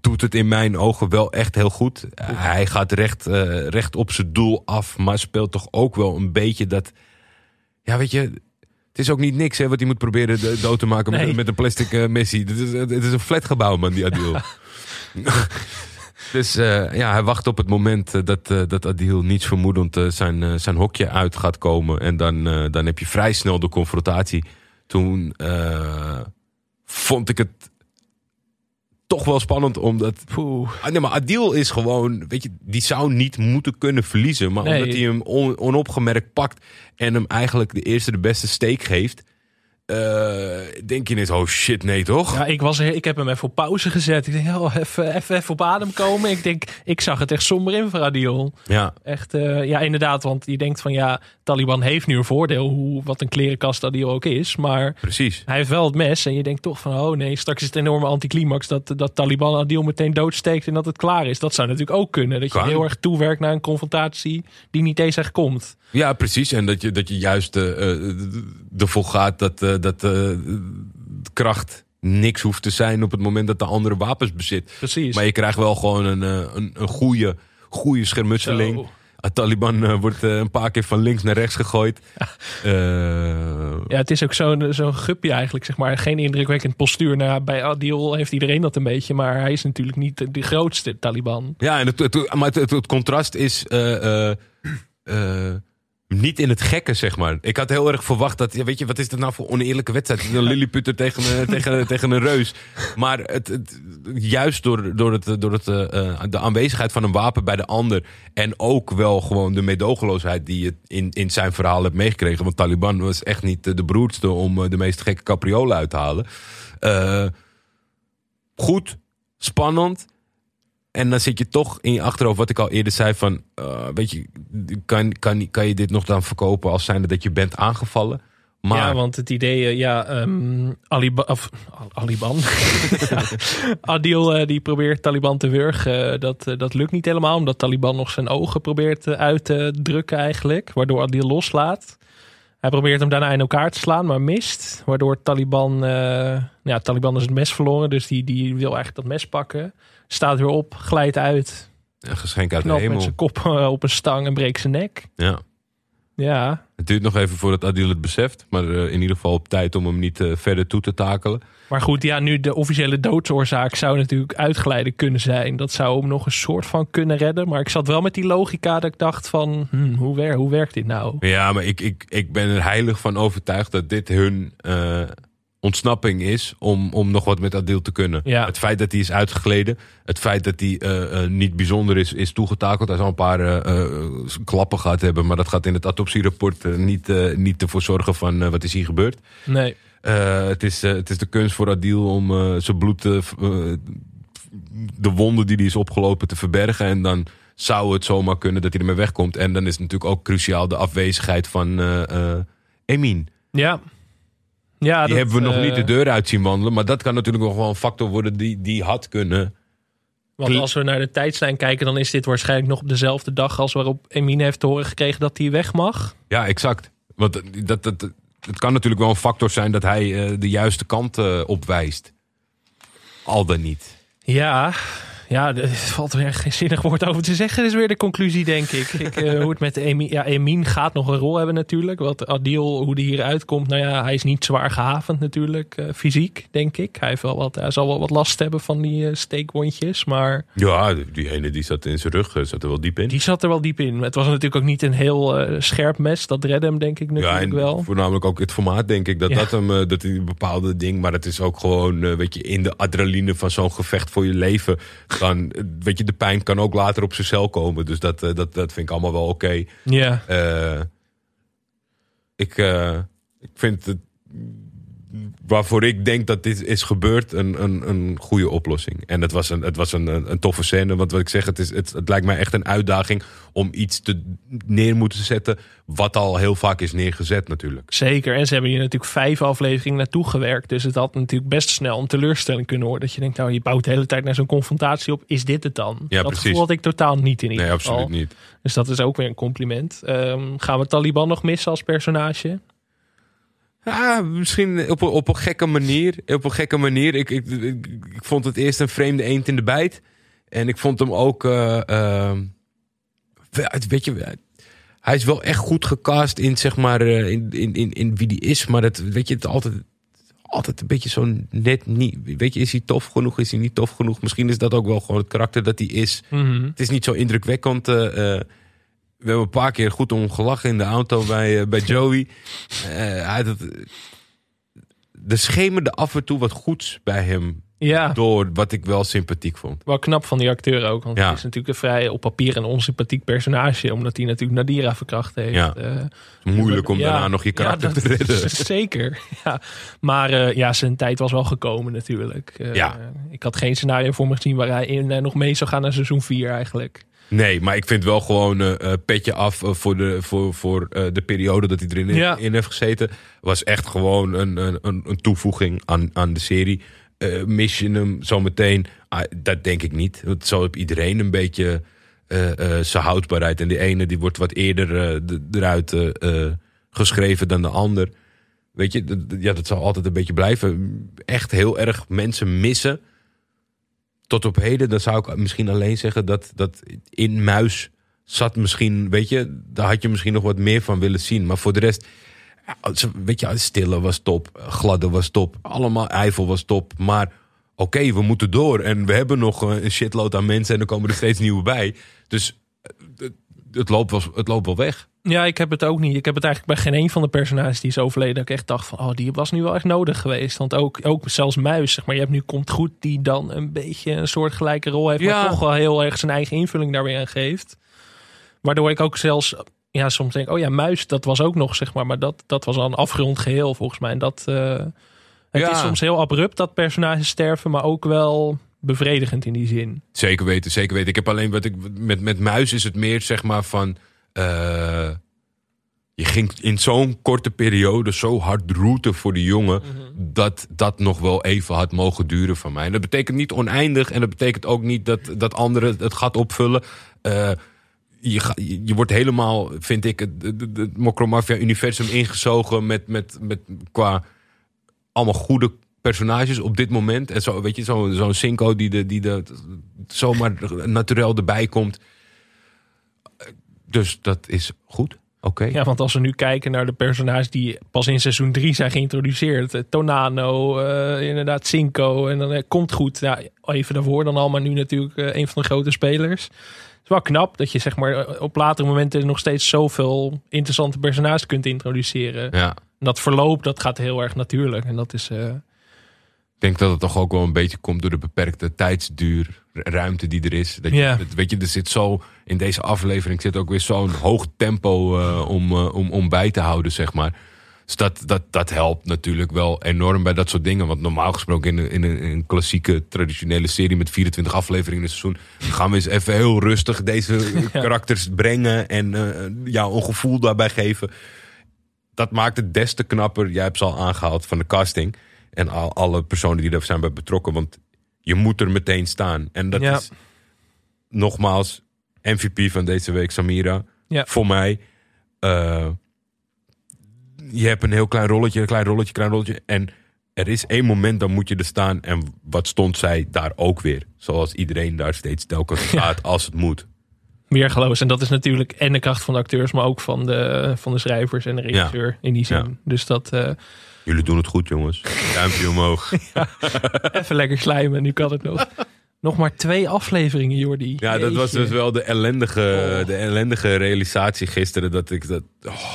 doet het in mijn ogen wel echt heel goed. hij gaat recht, eh, recht op zijn doel af. Maar speelt toch ook wel een beetje dat... Ja, weet je... Het is ook niet niks hè, wat hij moet proberen dood te maken Nee. met, met een plastic eh, Messi. Het is, het is een flatgebouw, man, die Adil. dus ja, hij wacht op het moment dat, dat Adil niets vermoedend zijn, zijn hokje uit gaat komen. En dan, dan heb je vrij snel de confrontatie. Toen vond ik het toch wel spannend, omdat... Poeh. Ah, nee, maar Adil is gewoon, weet je, die zou niet moeten kunnen verliezen. Maar Nee. omdat hij hem on- onopgemerkt pakt en hem eigenlijk de eerste de beste steek geeft... eh, denk je ineens, oh shit, nee toch? Ja, ik, was ik heb hem even op pauze gezet. Ik denk, oh, even, even, even op adem komen. Ik denk, ik zag het echt somber in voor. Ja, Echt, eh, ja, inderdaad. Want je denkt van, ja, Taliban heeft nu een voordeel. Hoe, wat een klerenkast Adil ook is. Maar precies. hij heeft wel het mes. En je denkt toch van, oh nee, straks is het een enorme anticlimax. Dat, dat Taliban meteen doodsteekt en dat het klaar is. Dat zou natuurlijk ook kunnen. Dat je heel erg toewerkt naar een confrontatie die niet eens echt komt. Ja, precies. En dat je, dat je juist eh, eh, ervoor gaat dat, eh, dat eh, kracht niks hoeft te zijn op het moment dat de andere wapens bezit. Precies. Maar je krijgt wel gewoon een, eh, een, een goede, goede schermutseling. Zo. Taliban eh, wordt eh, een paar keer van links naar rechts gegooid. Eh, Ja, het is ook zo'n zo'n gupje eigenlijk, zeg maar. Geen indrukwekkend postuur. Nou, bij Adil heeft iedereen dat een beetje. Maar hij is natuurlijk niet de, grootste Taliban. ja, en het, het- maar het, het, het contrast is eh, eh, eh, niet in het gekke, zeg maar. Ik had heel erg verwacht dat, ja, weet je, wat is dat nou voor oneerlijke wedstrijd? Een Lilliputter tegen, een- tegen, tegen een reus. Maar het, het, juist door, door, het, door het, eh, eh, de aanwezigheid van een wapen bij de ander. En ook wel gewoon de meedogenloosheid die je in, in zijn verhaal hebt meegekregen. Want Taliban was echt niet eh, de beroerdste om eh, de meest gekke capriolen uit te halen. Eh, goed, spannend. En dan zit je toch in je achterhoofd, wat ik al eerder zei, van, eh, weet je, kan, kan, kan je dit nog dan verkopen als zijnde dat je bent aangevallen? Maar Ja, want het idee, eh, ja, Aliba, of, Al- Aliban. Adil eh, die probeert Taliban te wurgen. Dat, dat lukt niet helemaal, omdat Taliban nog zijn ogen probeert uit te drukken eigenlijk. Waardoor Adil loslaat. Hij probeert hem daarna in elkaar te slaan, maar mist. Waardoor Taliban, ja, Taliban is het mes verloren. Dus die, die wil eigenlijk dat mes pakken. Staat weer op, glijdt uit. een geschenk uit de met zijn kop eh, op een stang en breekt zijn nek. Ja. Ja, Het duurt nog even voordat Adil het beseft. Maar eh, in ieder geval op tijd om hem niet eh, verder toe te takelen. maar goed, ja, nu de officiële doodsoorzaak zou natuurlijk uitgeleide kunnen zijn. Dat zou hem nog een soort van kunnen redden. Maar ik zat wel met die logica dat ik dacht van, hmm, hoe, wer hoe werkt dit nou? Ja, maar ik, ik, ik ben er heilig van overtuigd dat dit hun ontsnapping is om, om nog wat met Adil te kunnen. Ja. Het feit dat hij is uitgegleden, het feit dat hij eh, eh, niet bijzonder is, is toegetakeld. Hij zal een paar eh, klappen gehad hebben, maar dat gaat in het autopsierapport niet, niet ervoor zorgen van wat is hier gebeurd. Nee, het, is, het is de kunst voor Adil om zijn bloed, te de wonden die hij is opgelopen te verbergen. En dan zou het zomaar kunnen dat hij ermee wegkomt. En dan is natuurlijk ook cruciaal de afwezigheid van Emin. ja. Ja Die dat, hebben we nog eh, niet de deur uit zien wandelen. Maar dat kan natuurlijk nog wel een factor worden die, die had kunnen. Want als we naar de tijdslijn kijken, dan is dit waarschijnlijk nog op dezelfde dag als waarop Emine heeft te horen gekregen dat hij weg mag. Ja, exact. Want dat, dat, dat, het kan natuurlijk wel een factor zijn dat hij eh, de juiste kant eh, opwijst. Al dan niet. Ja, ja, er valt er echt geen zinnig woord over te zeggen. Dat is weer de conclusie, denk ik. ik eh, hoe het met Emin, ja, Emin gaat nog een rol hebben natuurlijk. Wat Adil, hoe die hieruit komt. Nou ja, hij is niet zwaar gehavend natuurlijk, eh, fysiek, denk ik. Hij, heeft wel wat, hij zal wel wat last hebben van die eh, steekwondjes. Maar Ja, die ene die zat in zijn rug, zat er wel diep in. die zat er wel diep in. Het was natuurlijk ook niet een heel scherp mes. Dat redde hem denk ik Ja, natuurlijk en wel. voornamelijk ook het formaat, denk ik. Dat Ja. dat hem, dat hij een bepaalde ding, maar het is ook gewoon, weet je, in de adrenaline van zo'n gevecht voor je leven. Dan, weet je, de pijn kan ook later op zijn cel komen. Dus dat, eh, dat, dat vind ik allemaal wel oké. Ja, Eh, ik, eh, ik vind het, waarvoor ik denk dat dit is gebeurd, een, een, een goede oplossing. En het was, een, het was een, een, een toffe scène. Want wat ik zeg, het, is, het, het lijkt mij echt een uitdaging om iets te neer moeten zetten. Wat al heel vaak is neergezet, natuurlijk. zeker. En ze hebben hier natuurlijk vijf afleveringen naartoe gewerkt. Dus het had natuurlijk best snel een teleurstelling kunnen worden. Dat je denkt, nou, je bouwt de hele tijd naar zo'n confrontatie op. Is dit het dan? Ja, dat precies. gevoel had ik totaal niet in ieder Nee, geval. absoluut niet. Dus dat is ook weer een compliment. Ehm, gaan we Taliban nog missen als personage? Ja, misschien op, een- op een gekke manier. Op een gekke manier. Ik, ik, ik, ik vond het eerst een vreemde eend in de bijt. En ik vond hem ook. eh, eh, weet je, hij is wel echt goed gecast in, zeg maar, eh, in, in, in, in wie die is. Maar het, weet je, het altijd, altijd een beetje zo net niet. Weet je, is hij tof genoeg? Is hij niet tof genoeg? Misschien is dat ook wel gewoon het karakter dat hij is. Mhm. Het is niet zo indrukwekkend. We hebben een paar keer goed om gelachen in de auto bij, eh, bij Joey. Eh, hij had het, er schemerde af en toe wat goeds bij hem. Ja, Door wat ik wel sympathiek vond. wel knap van die acteur ook. Want Ja. hij is natuurlijk een vrij op papier een onsympathiek personage. Omdat hij natuurlijk Nadira verkracht heeft. Ja. Eh, moeilijk om Ja, daarna nog je karakter te redden. Zeker, ja. Maar ja, zijn tijd was wel gekomen natuurlijk. Ja. Ik had geen scenario voor me gezien waar hij in, nog mee zou gaan naar seizoen 4 eigenlijk. Nee, maar ik vind wel gewoon eh, petje af eh, voor, de, voor, voor de periode dat hij erin Ja. in heeft gezeten. Was echt gewoon een, een, een, toevoeging aan, aan de serie. Mis je hem zometeen? Ah, dat denk ik niet. Want zo heeft iedereen een beetje zijn houdbaarheid. En die ene die wordt wat eerder de- eruit geschreven dan de ander. Weet je, ja, dat zal altijd een beetje blijven. Echt heel erg mensen missen tot op heden, dan zou ik misschien alleen zeggen dat, dat in Muis zat misschien, weet je, daar had je misschien nog wat meer van willen zien. Maar voor de rest, weet je, Stille was top, Gladde was top, allemaal Eiffel was top. Maar oké, we moeten door en we hebben nog een shitload aan mensen en er komen er steeds nieuwe bij. Dus eh, het, het, loopt wel, het loopt wel weg. Ja, ik heb het ook niet. Ik heb het eigenlijk bij geen een van de personages die is overleden. Dat ik echt dacht van, oh, die was nu wel echt nodig geweest. Want ook, ook zelfs Muis, zeg maar. Je hebt nu Komt Goed, die dan een beetje een soort gelijke rol heeft. Ja. Maar toch wel heel erg zijn eigen invulling daar weer aan geeft. Waardoor ik ook zelfs, ja, soms denk, oh ja, Muis, dat was ook nog, zeg maar. Maar dat, dat was al een afgerond geheel, volgens mij. En dat, eh, het Ja. is soms heel abrupt dat personages sterven, maar ook wel bevredigend in die zin. Zeker weten, zeker weten. Ik heb alleen wat ik met, met Muis is het meer zeg maar van. Eh, je ging in zo'n korte periode zo hard routen voor de jongen. dat dat nog wel even had mogen duren van mij. En dat betekent niet oneindig. En dat betekent ook niet dat, dat anderen het gat opvullen. Eh, je, ga- je wordt helemaal, vind ik, het, het, het- Mokromafia-universum ingezogen met, met, met qua allemaal goede personages op dit moment. En zo, weet je, zo'n Cinco die, de, die de, zomaar naturel erbij komt. Dus dat is goed. Oké. Ja, want als we nu kijken naar de personages die pas in seizoen 3 zijn geïntroduceerd. eh, Tonano, eh, inderdaad Cinco. En dan eh, komt goed. Ja, even daarvoor dan al, maar nu natuurlijk een van de grote spelers. Het is wel knap dat je zeg maar op latere momenten nog steeds zoveel interessante personages kunt introduceren. Ja. En dat verloop, dat gaat heel erg natuurlijk. En dat is... Ik denk dat het toch ook wel een beetje komt door de beperkte tijdsduur, ruimte die er is. Dat je, dat- weet je, er zit zo in deze aflevering zit ook weer zo'n hoog tempo eh, om, eh, om, om bij te houden, zeg maar. Dus dat, dat, dat helpt natuurlijk wel enorm bij dat soort dingen. Want normaal gesproken in een, in een, in een klassieke, traditionele serie met 24 afleveringen in een seizoen, gaan we eens even heel rustig deze karakters brengen en eh ja, een gevoel daarbij geven. Dat maakt het des te knapper. Jij hebt ze al aangehaald van de casting. En al, alle personen die er zijn bij betrokken. Want je moet er meteen staan. En dat Ja. is nogmaals MVP van deze week, Samira. Ja. Voor mij. eh, je hebt een heel klein rolletje, een klein rolletje, klein rolletje. En er is één moment, dan moet je er staan. En wat stond zij daar ook weer? Zoals iedereen daar steeds telkens staat als het moet. weergeloos. En dat is natuurlijk en de kracht van de acteurs, maar ook van de, van de schrijvers en de regisseur in die zin. Ja. Dus dat eh, Jullie doen het goed, jongens. Duimpje omhoog. even lekker slijmen, nu kan het nog. Nog maar twee afleveringen, Jordi. Ja, dat was dus wel de ellendige, Oh. de ellendige realisatie gisteren. Dat ik dat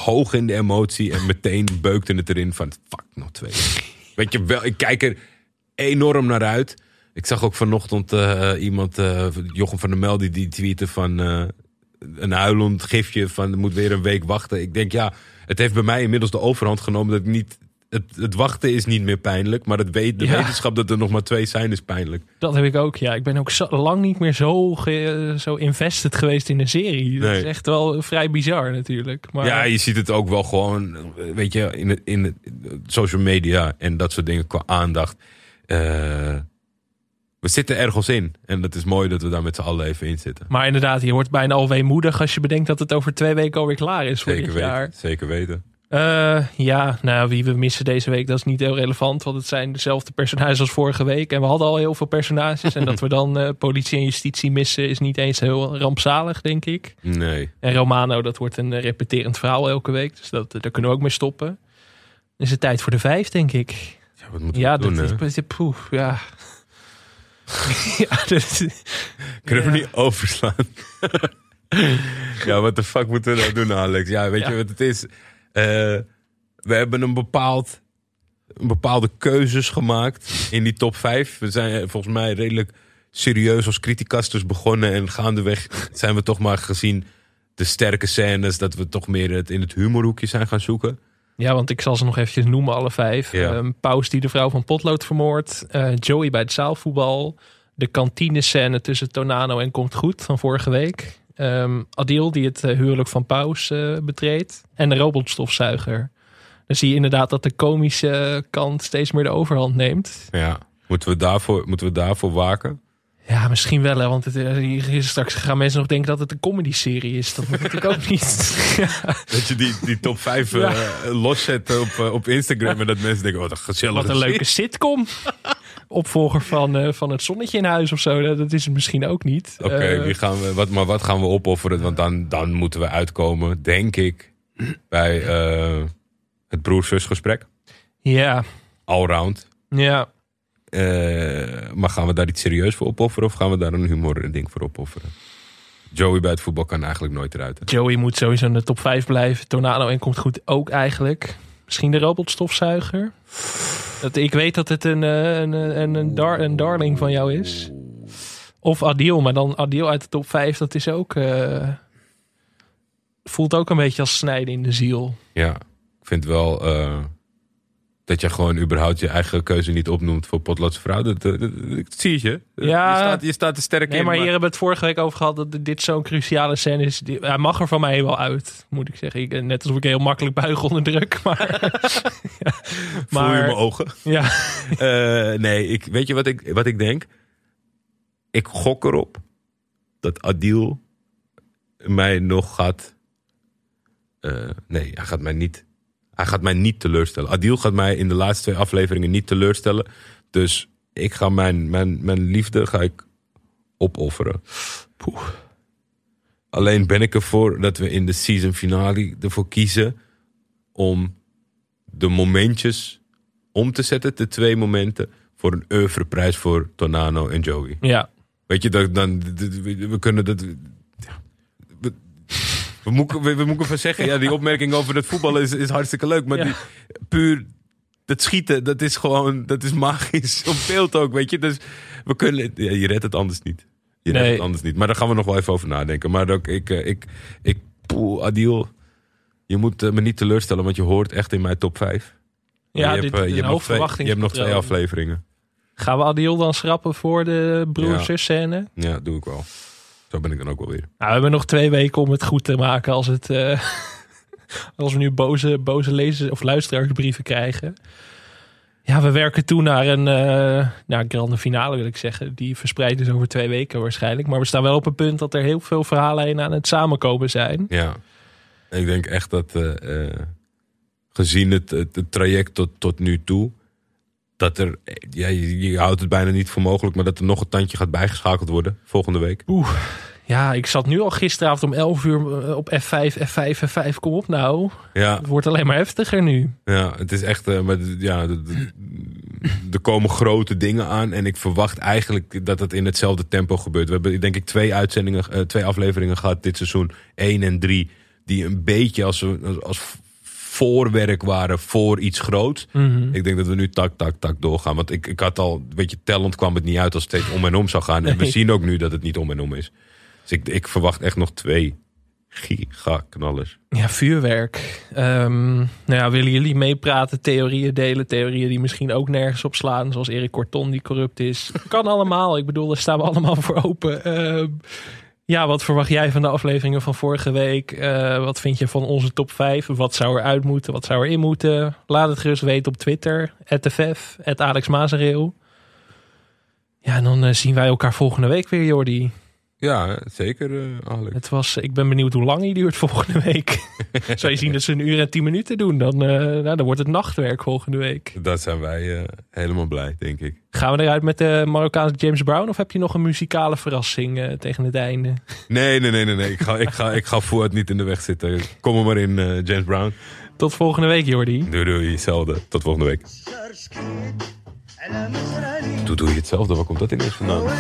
hoog in de emotie en meteen beukte het erin van fuck, nog twee. Weet je wel, ik kijk er enorm naar uit. Ik zag ook vanochtend eh, iemand, eh, Jochem van der Mel, die, die tweette van eh, een huilend gifje van moet weer een week wachten. Ik denk ja, het heeft bij mij inmiddels de overhand genomen dat ik niet... Het, het wachten is niet meer pijnlijk, maar het weet, de Ja. wetenschap dat er nog maar twee zijn is pijnlijk. Dat heb ik ook, ja. Ik ben ook zo, lang niet meer zo, ge- zo invested geweest in een serie. Dat is echt wel vrij bizar natuurlijk. Maar Ja, je ziet het ook wel gewoon, weet je, in, het, in het social media en dat soort dingen qua aandacht. Eh, we zitten ergens in. En het is mooi dat we daar met z'n allen even in zitten. Maar inderdaad, je wordt bijna al weemoedig als je bedenkt dat het over twee weken alweer klaar is voor Zeker dit weten. jaar. Zeker weten. Eh, ja, nou, wie we missen deze week, dat is niet heel relevant. Want het zijn dezelfde personages als vorige week. En we hadden al heel veel personages. en dat we dan eh, politie en justitie missen, is niet eens heel rampzalig, denk ik. Nee. En Romano, dat wordt een eh, repeterend verhaal elke week. Dus dat, daar kunnen we ook mee stoppen. Dan is het tijd voor de vijf, denk ik. Ja, wat moeten Ja, we doen, dat is... Poef, ja. ja, dat, Kunnen we niet overslaan? ja, wat de fuck moeten we nou doen, Alex? Ja, weet Ja. je wat het is? Eh, we hebben een bepaald een bepaalde keuzes gemaakt in die top 5. We zijn volgens mij redelijk serieus als criticasters begonnen. En gaandeweg zijn we toch maar gezien de sterke scènes... dat we toch meer het in het humorhoekje zijn gaan zoeken. Ja, want ik zal ze nog eventjes noemen, alle vijf. Ja. Ehm, Paus die de vrouw van Potlood vermoordt. eh, Joey bij het zaalvoetbal. De kantinescène tussen Tonano en Komt Goed van vorige week. Ehm, Adil die het eh, huwelijk van Paus eh, betreedt. En de robotstofzuiger. Dan zie je inderdaad dat de komische kant steeds meer de overhand neemt. Ja. Moeten we daarvoor, moeten we daarvoor waken? Ja, misschien wel, hè, want het, eh, hier- straks gaan mensen nog denken dat het een comedy-serie is. Dat moet natuurlijk ook niet. Ja, Dat je die, die top 5 Ja. loszet op, op Instagram... en dat mensen denken, wat een gezellig. Wat een leuke sitcom. Opvolger van, eh, van het zonnetje in huis of zo. Dat is het misschien ook niet. Oké, Eh, wie gaan we, wat, maar wat gaan we opofferen? Want dan, dan moeten we uitkomen, denk ik, bij eh, het broer-zus-gesprek. ja, Allround. ja. Eh, maar gaan we daar iets serieus voor opofferen of gaan we daar een humor ding voor opofferen? Joey bij het voetbal kan eigenlijk nooit eruit. hè? Joey moet sowieso in de top 5 blijven. Tornado en komt goed ook eigenlijk. Misschien de robotstofzuiger. Dat, ik weet dat het een, eh, een, een, een, een darling van jou is. Of Adil, maar dan Adil uit de top 5, dat is ook... eh, voelt ook een beetje als snijden in de ziel. Ja, ik vind wel eh, dat je gewoon überhaupt je eigen keuze niet opnoemt voor Potloodse Vrouw. Dat, dat, zie je. Ja. je, staat, je staat er sterk Nee, in. maar hier hebben we het vorige week over gehad dat dit zo'n cruciale scène is. Die, hij mag er van mij wel uit, moet ik zeggen. Ik, net alsof ik heel makkelijk buig onder druk. Maar, ja. Voel je maar mijn ogen? ja, Eh, nee, ik, weet je wat ik, wat ik denk? Ik gok erop dat Adil mij nog gaat. eh, nee, hij gaat mij niet. Hij gaat mij niet teleurstellen. Adil gaat mij in de laatste twee afleveringen niet teleurstellen. Dus ik ga mijn, mijn, mijn liefde ga ik opofferen. Poeh. Alleen ben ik ervoor dat we in de season finale ervoor kiezen om de momentjes om te zetten, de twee momenten, voor een oeuvreprijs voor Tonano en Joey. Ja, Weet je, dat, dan, we kunnen dat... We, moeten, we, we moeten van zeggen, ja, die opmerking over het voetballen is, is hartstikke leuk. Maar die, puur dat schieten, dat is gewoon, dat is magisch. Op beeld ook, weet je. Dus we kunnen, ja, je redt het anders niet. Je redt Nee. het anders niet. Maar daar gaan we nog wel even over nadenken. Maar ook, ik, eh, ik, ik, poeh, Adil, je moet eh, me niet teleurstellen, want je hoort echt in mijn top 5. ja je dit hebt, eh, is je hebt nog hoog twee, je hebt nog twee afleveringen. Gaan we Adiel dan schrappen voor de broers Ja. scène? Ja, doe ik wel. Zo ben ik dan ook wel weer. Nou, we hebben nog twee weken om het goed te maken als, het, eh, als we nu boze, boze lezers of luisteraarsbrieven krijgen. Ja, we werken toe naar een eh naar grande finale, wil ik zeggen. Die verspreid is over twee weken waarschijnlijk. Maar we staan wel op een punt dat er heel veel verhalen heen aan het samenkomen zijn. Ja, ik denk echt dat eh, gezien het, het, het traject tot, tot nu toe, dat er, ja, je, je houdt het bijna niet voor mogelijk, maar dat er nog een tandje gaat bijgeschakeld worden volgende week. Oeh, ja, ik zat nu al gisteravond om 11 uur eh, op F5, F5, F5. Kom op nou. Ja, Het wordt alleen maar heftiger nu. ja het is echt, eh, maar ja, er komen grote dingen aan en ik verwacht eigenlijk dat het in hetzelfde tempo gebeurt. We hebben denk ik twee uitzendingen, eh, twee afleveringen gehad dit seizoen, één en drie, die een beetje als, als, als voorwerk waren voor iets groots. Ik denk dat we nu tak, tak, tak doorgaan. Want ik, ik had al, weet je, tellend kwam het niet uit als het steeds om en om zou gaan. En we zien ook nu dat het niet om en om is. Dus ik, verwacht echt nog twee gigaknallers. Ja, vuurwerk. Ehm, nou ja, willen jullie meepraten, theorieën delen, theorieën die misschien ook nergens op slaan, zoals Erik Corton die corrupt is. Kan allemaal. Ik bedoel, daar staan we allemaal voor open. Ehm, ja, wat verwacht jij van de afleveringen van vorige week? Eh, wat vind je van onze top 5? Wat zou er uit moeten? Wat zou er in moeten? Laat het gerust weten op Twitter. @tefef, Alex Mazereel. Ja, en dan eh, zien wij elkaar volgende week weer, Jordi. Ja, zeker, eh Alex. Het was, ik ben benieuwd hoe lang die duurt volgende week. Zou je zien dat ze een uur en tien minuten doen, dan, eh, nou, dan wordt het nachtwerk volgende week. Dat zijn wij eh, helemaal blij, denk ik. Gaan we eruit met de Marokkaanse James Brown of heb je nog een muzikale verrassing tegen het einde? Nee, nee, nee, nee. nee. Ik, ga, ik, ga, ik ga Fouad niet in de weg zitten. Kom er maar in, James Brown. Tot volgende week, Jordi. Doei, doei. Hetzelfde. Tot volgende week. Toen doe je hetzelfde, waar komt dat ineens vandaan?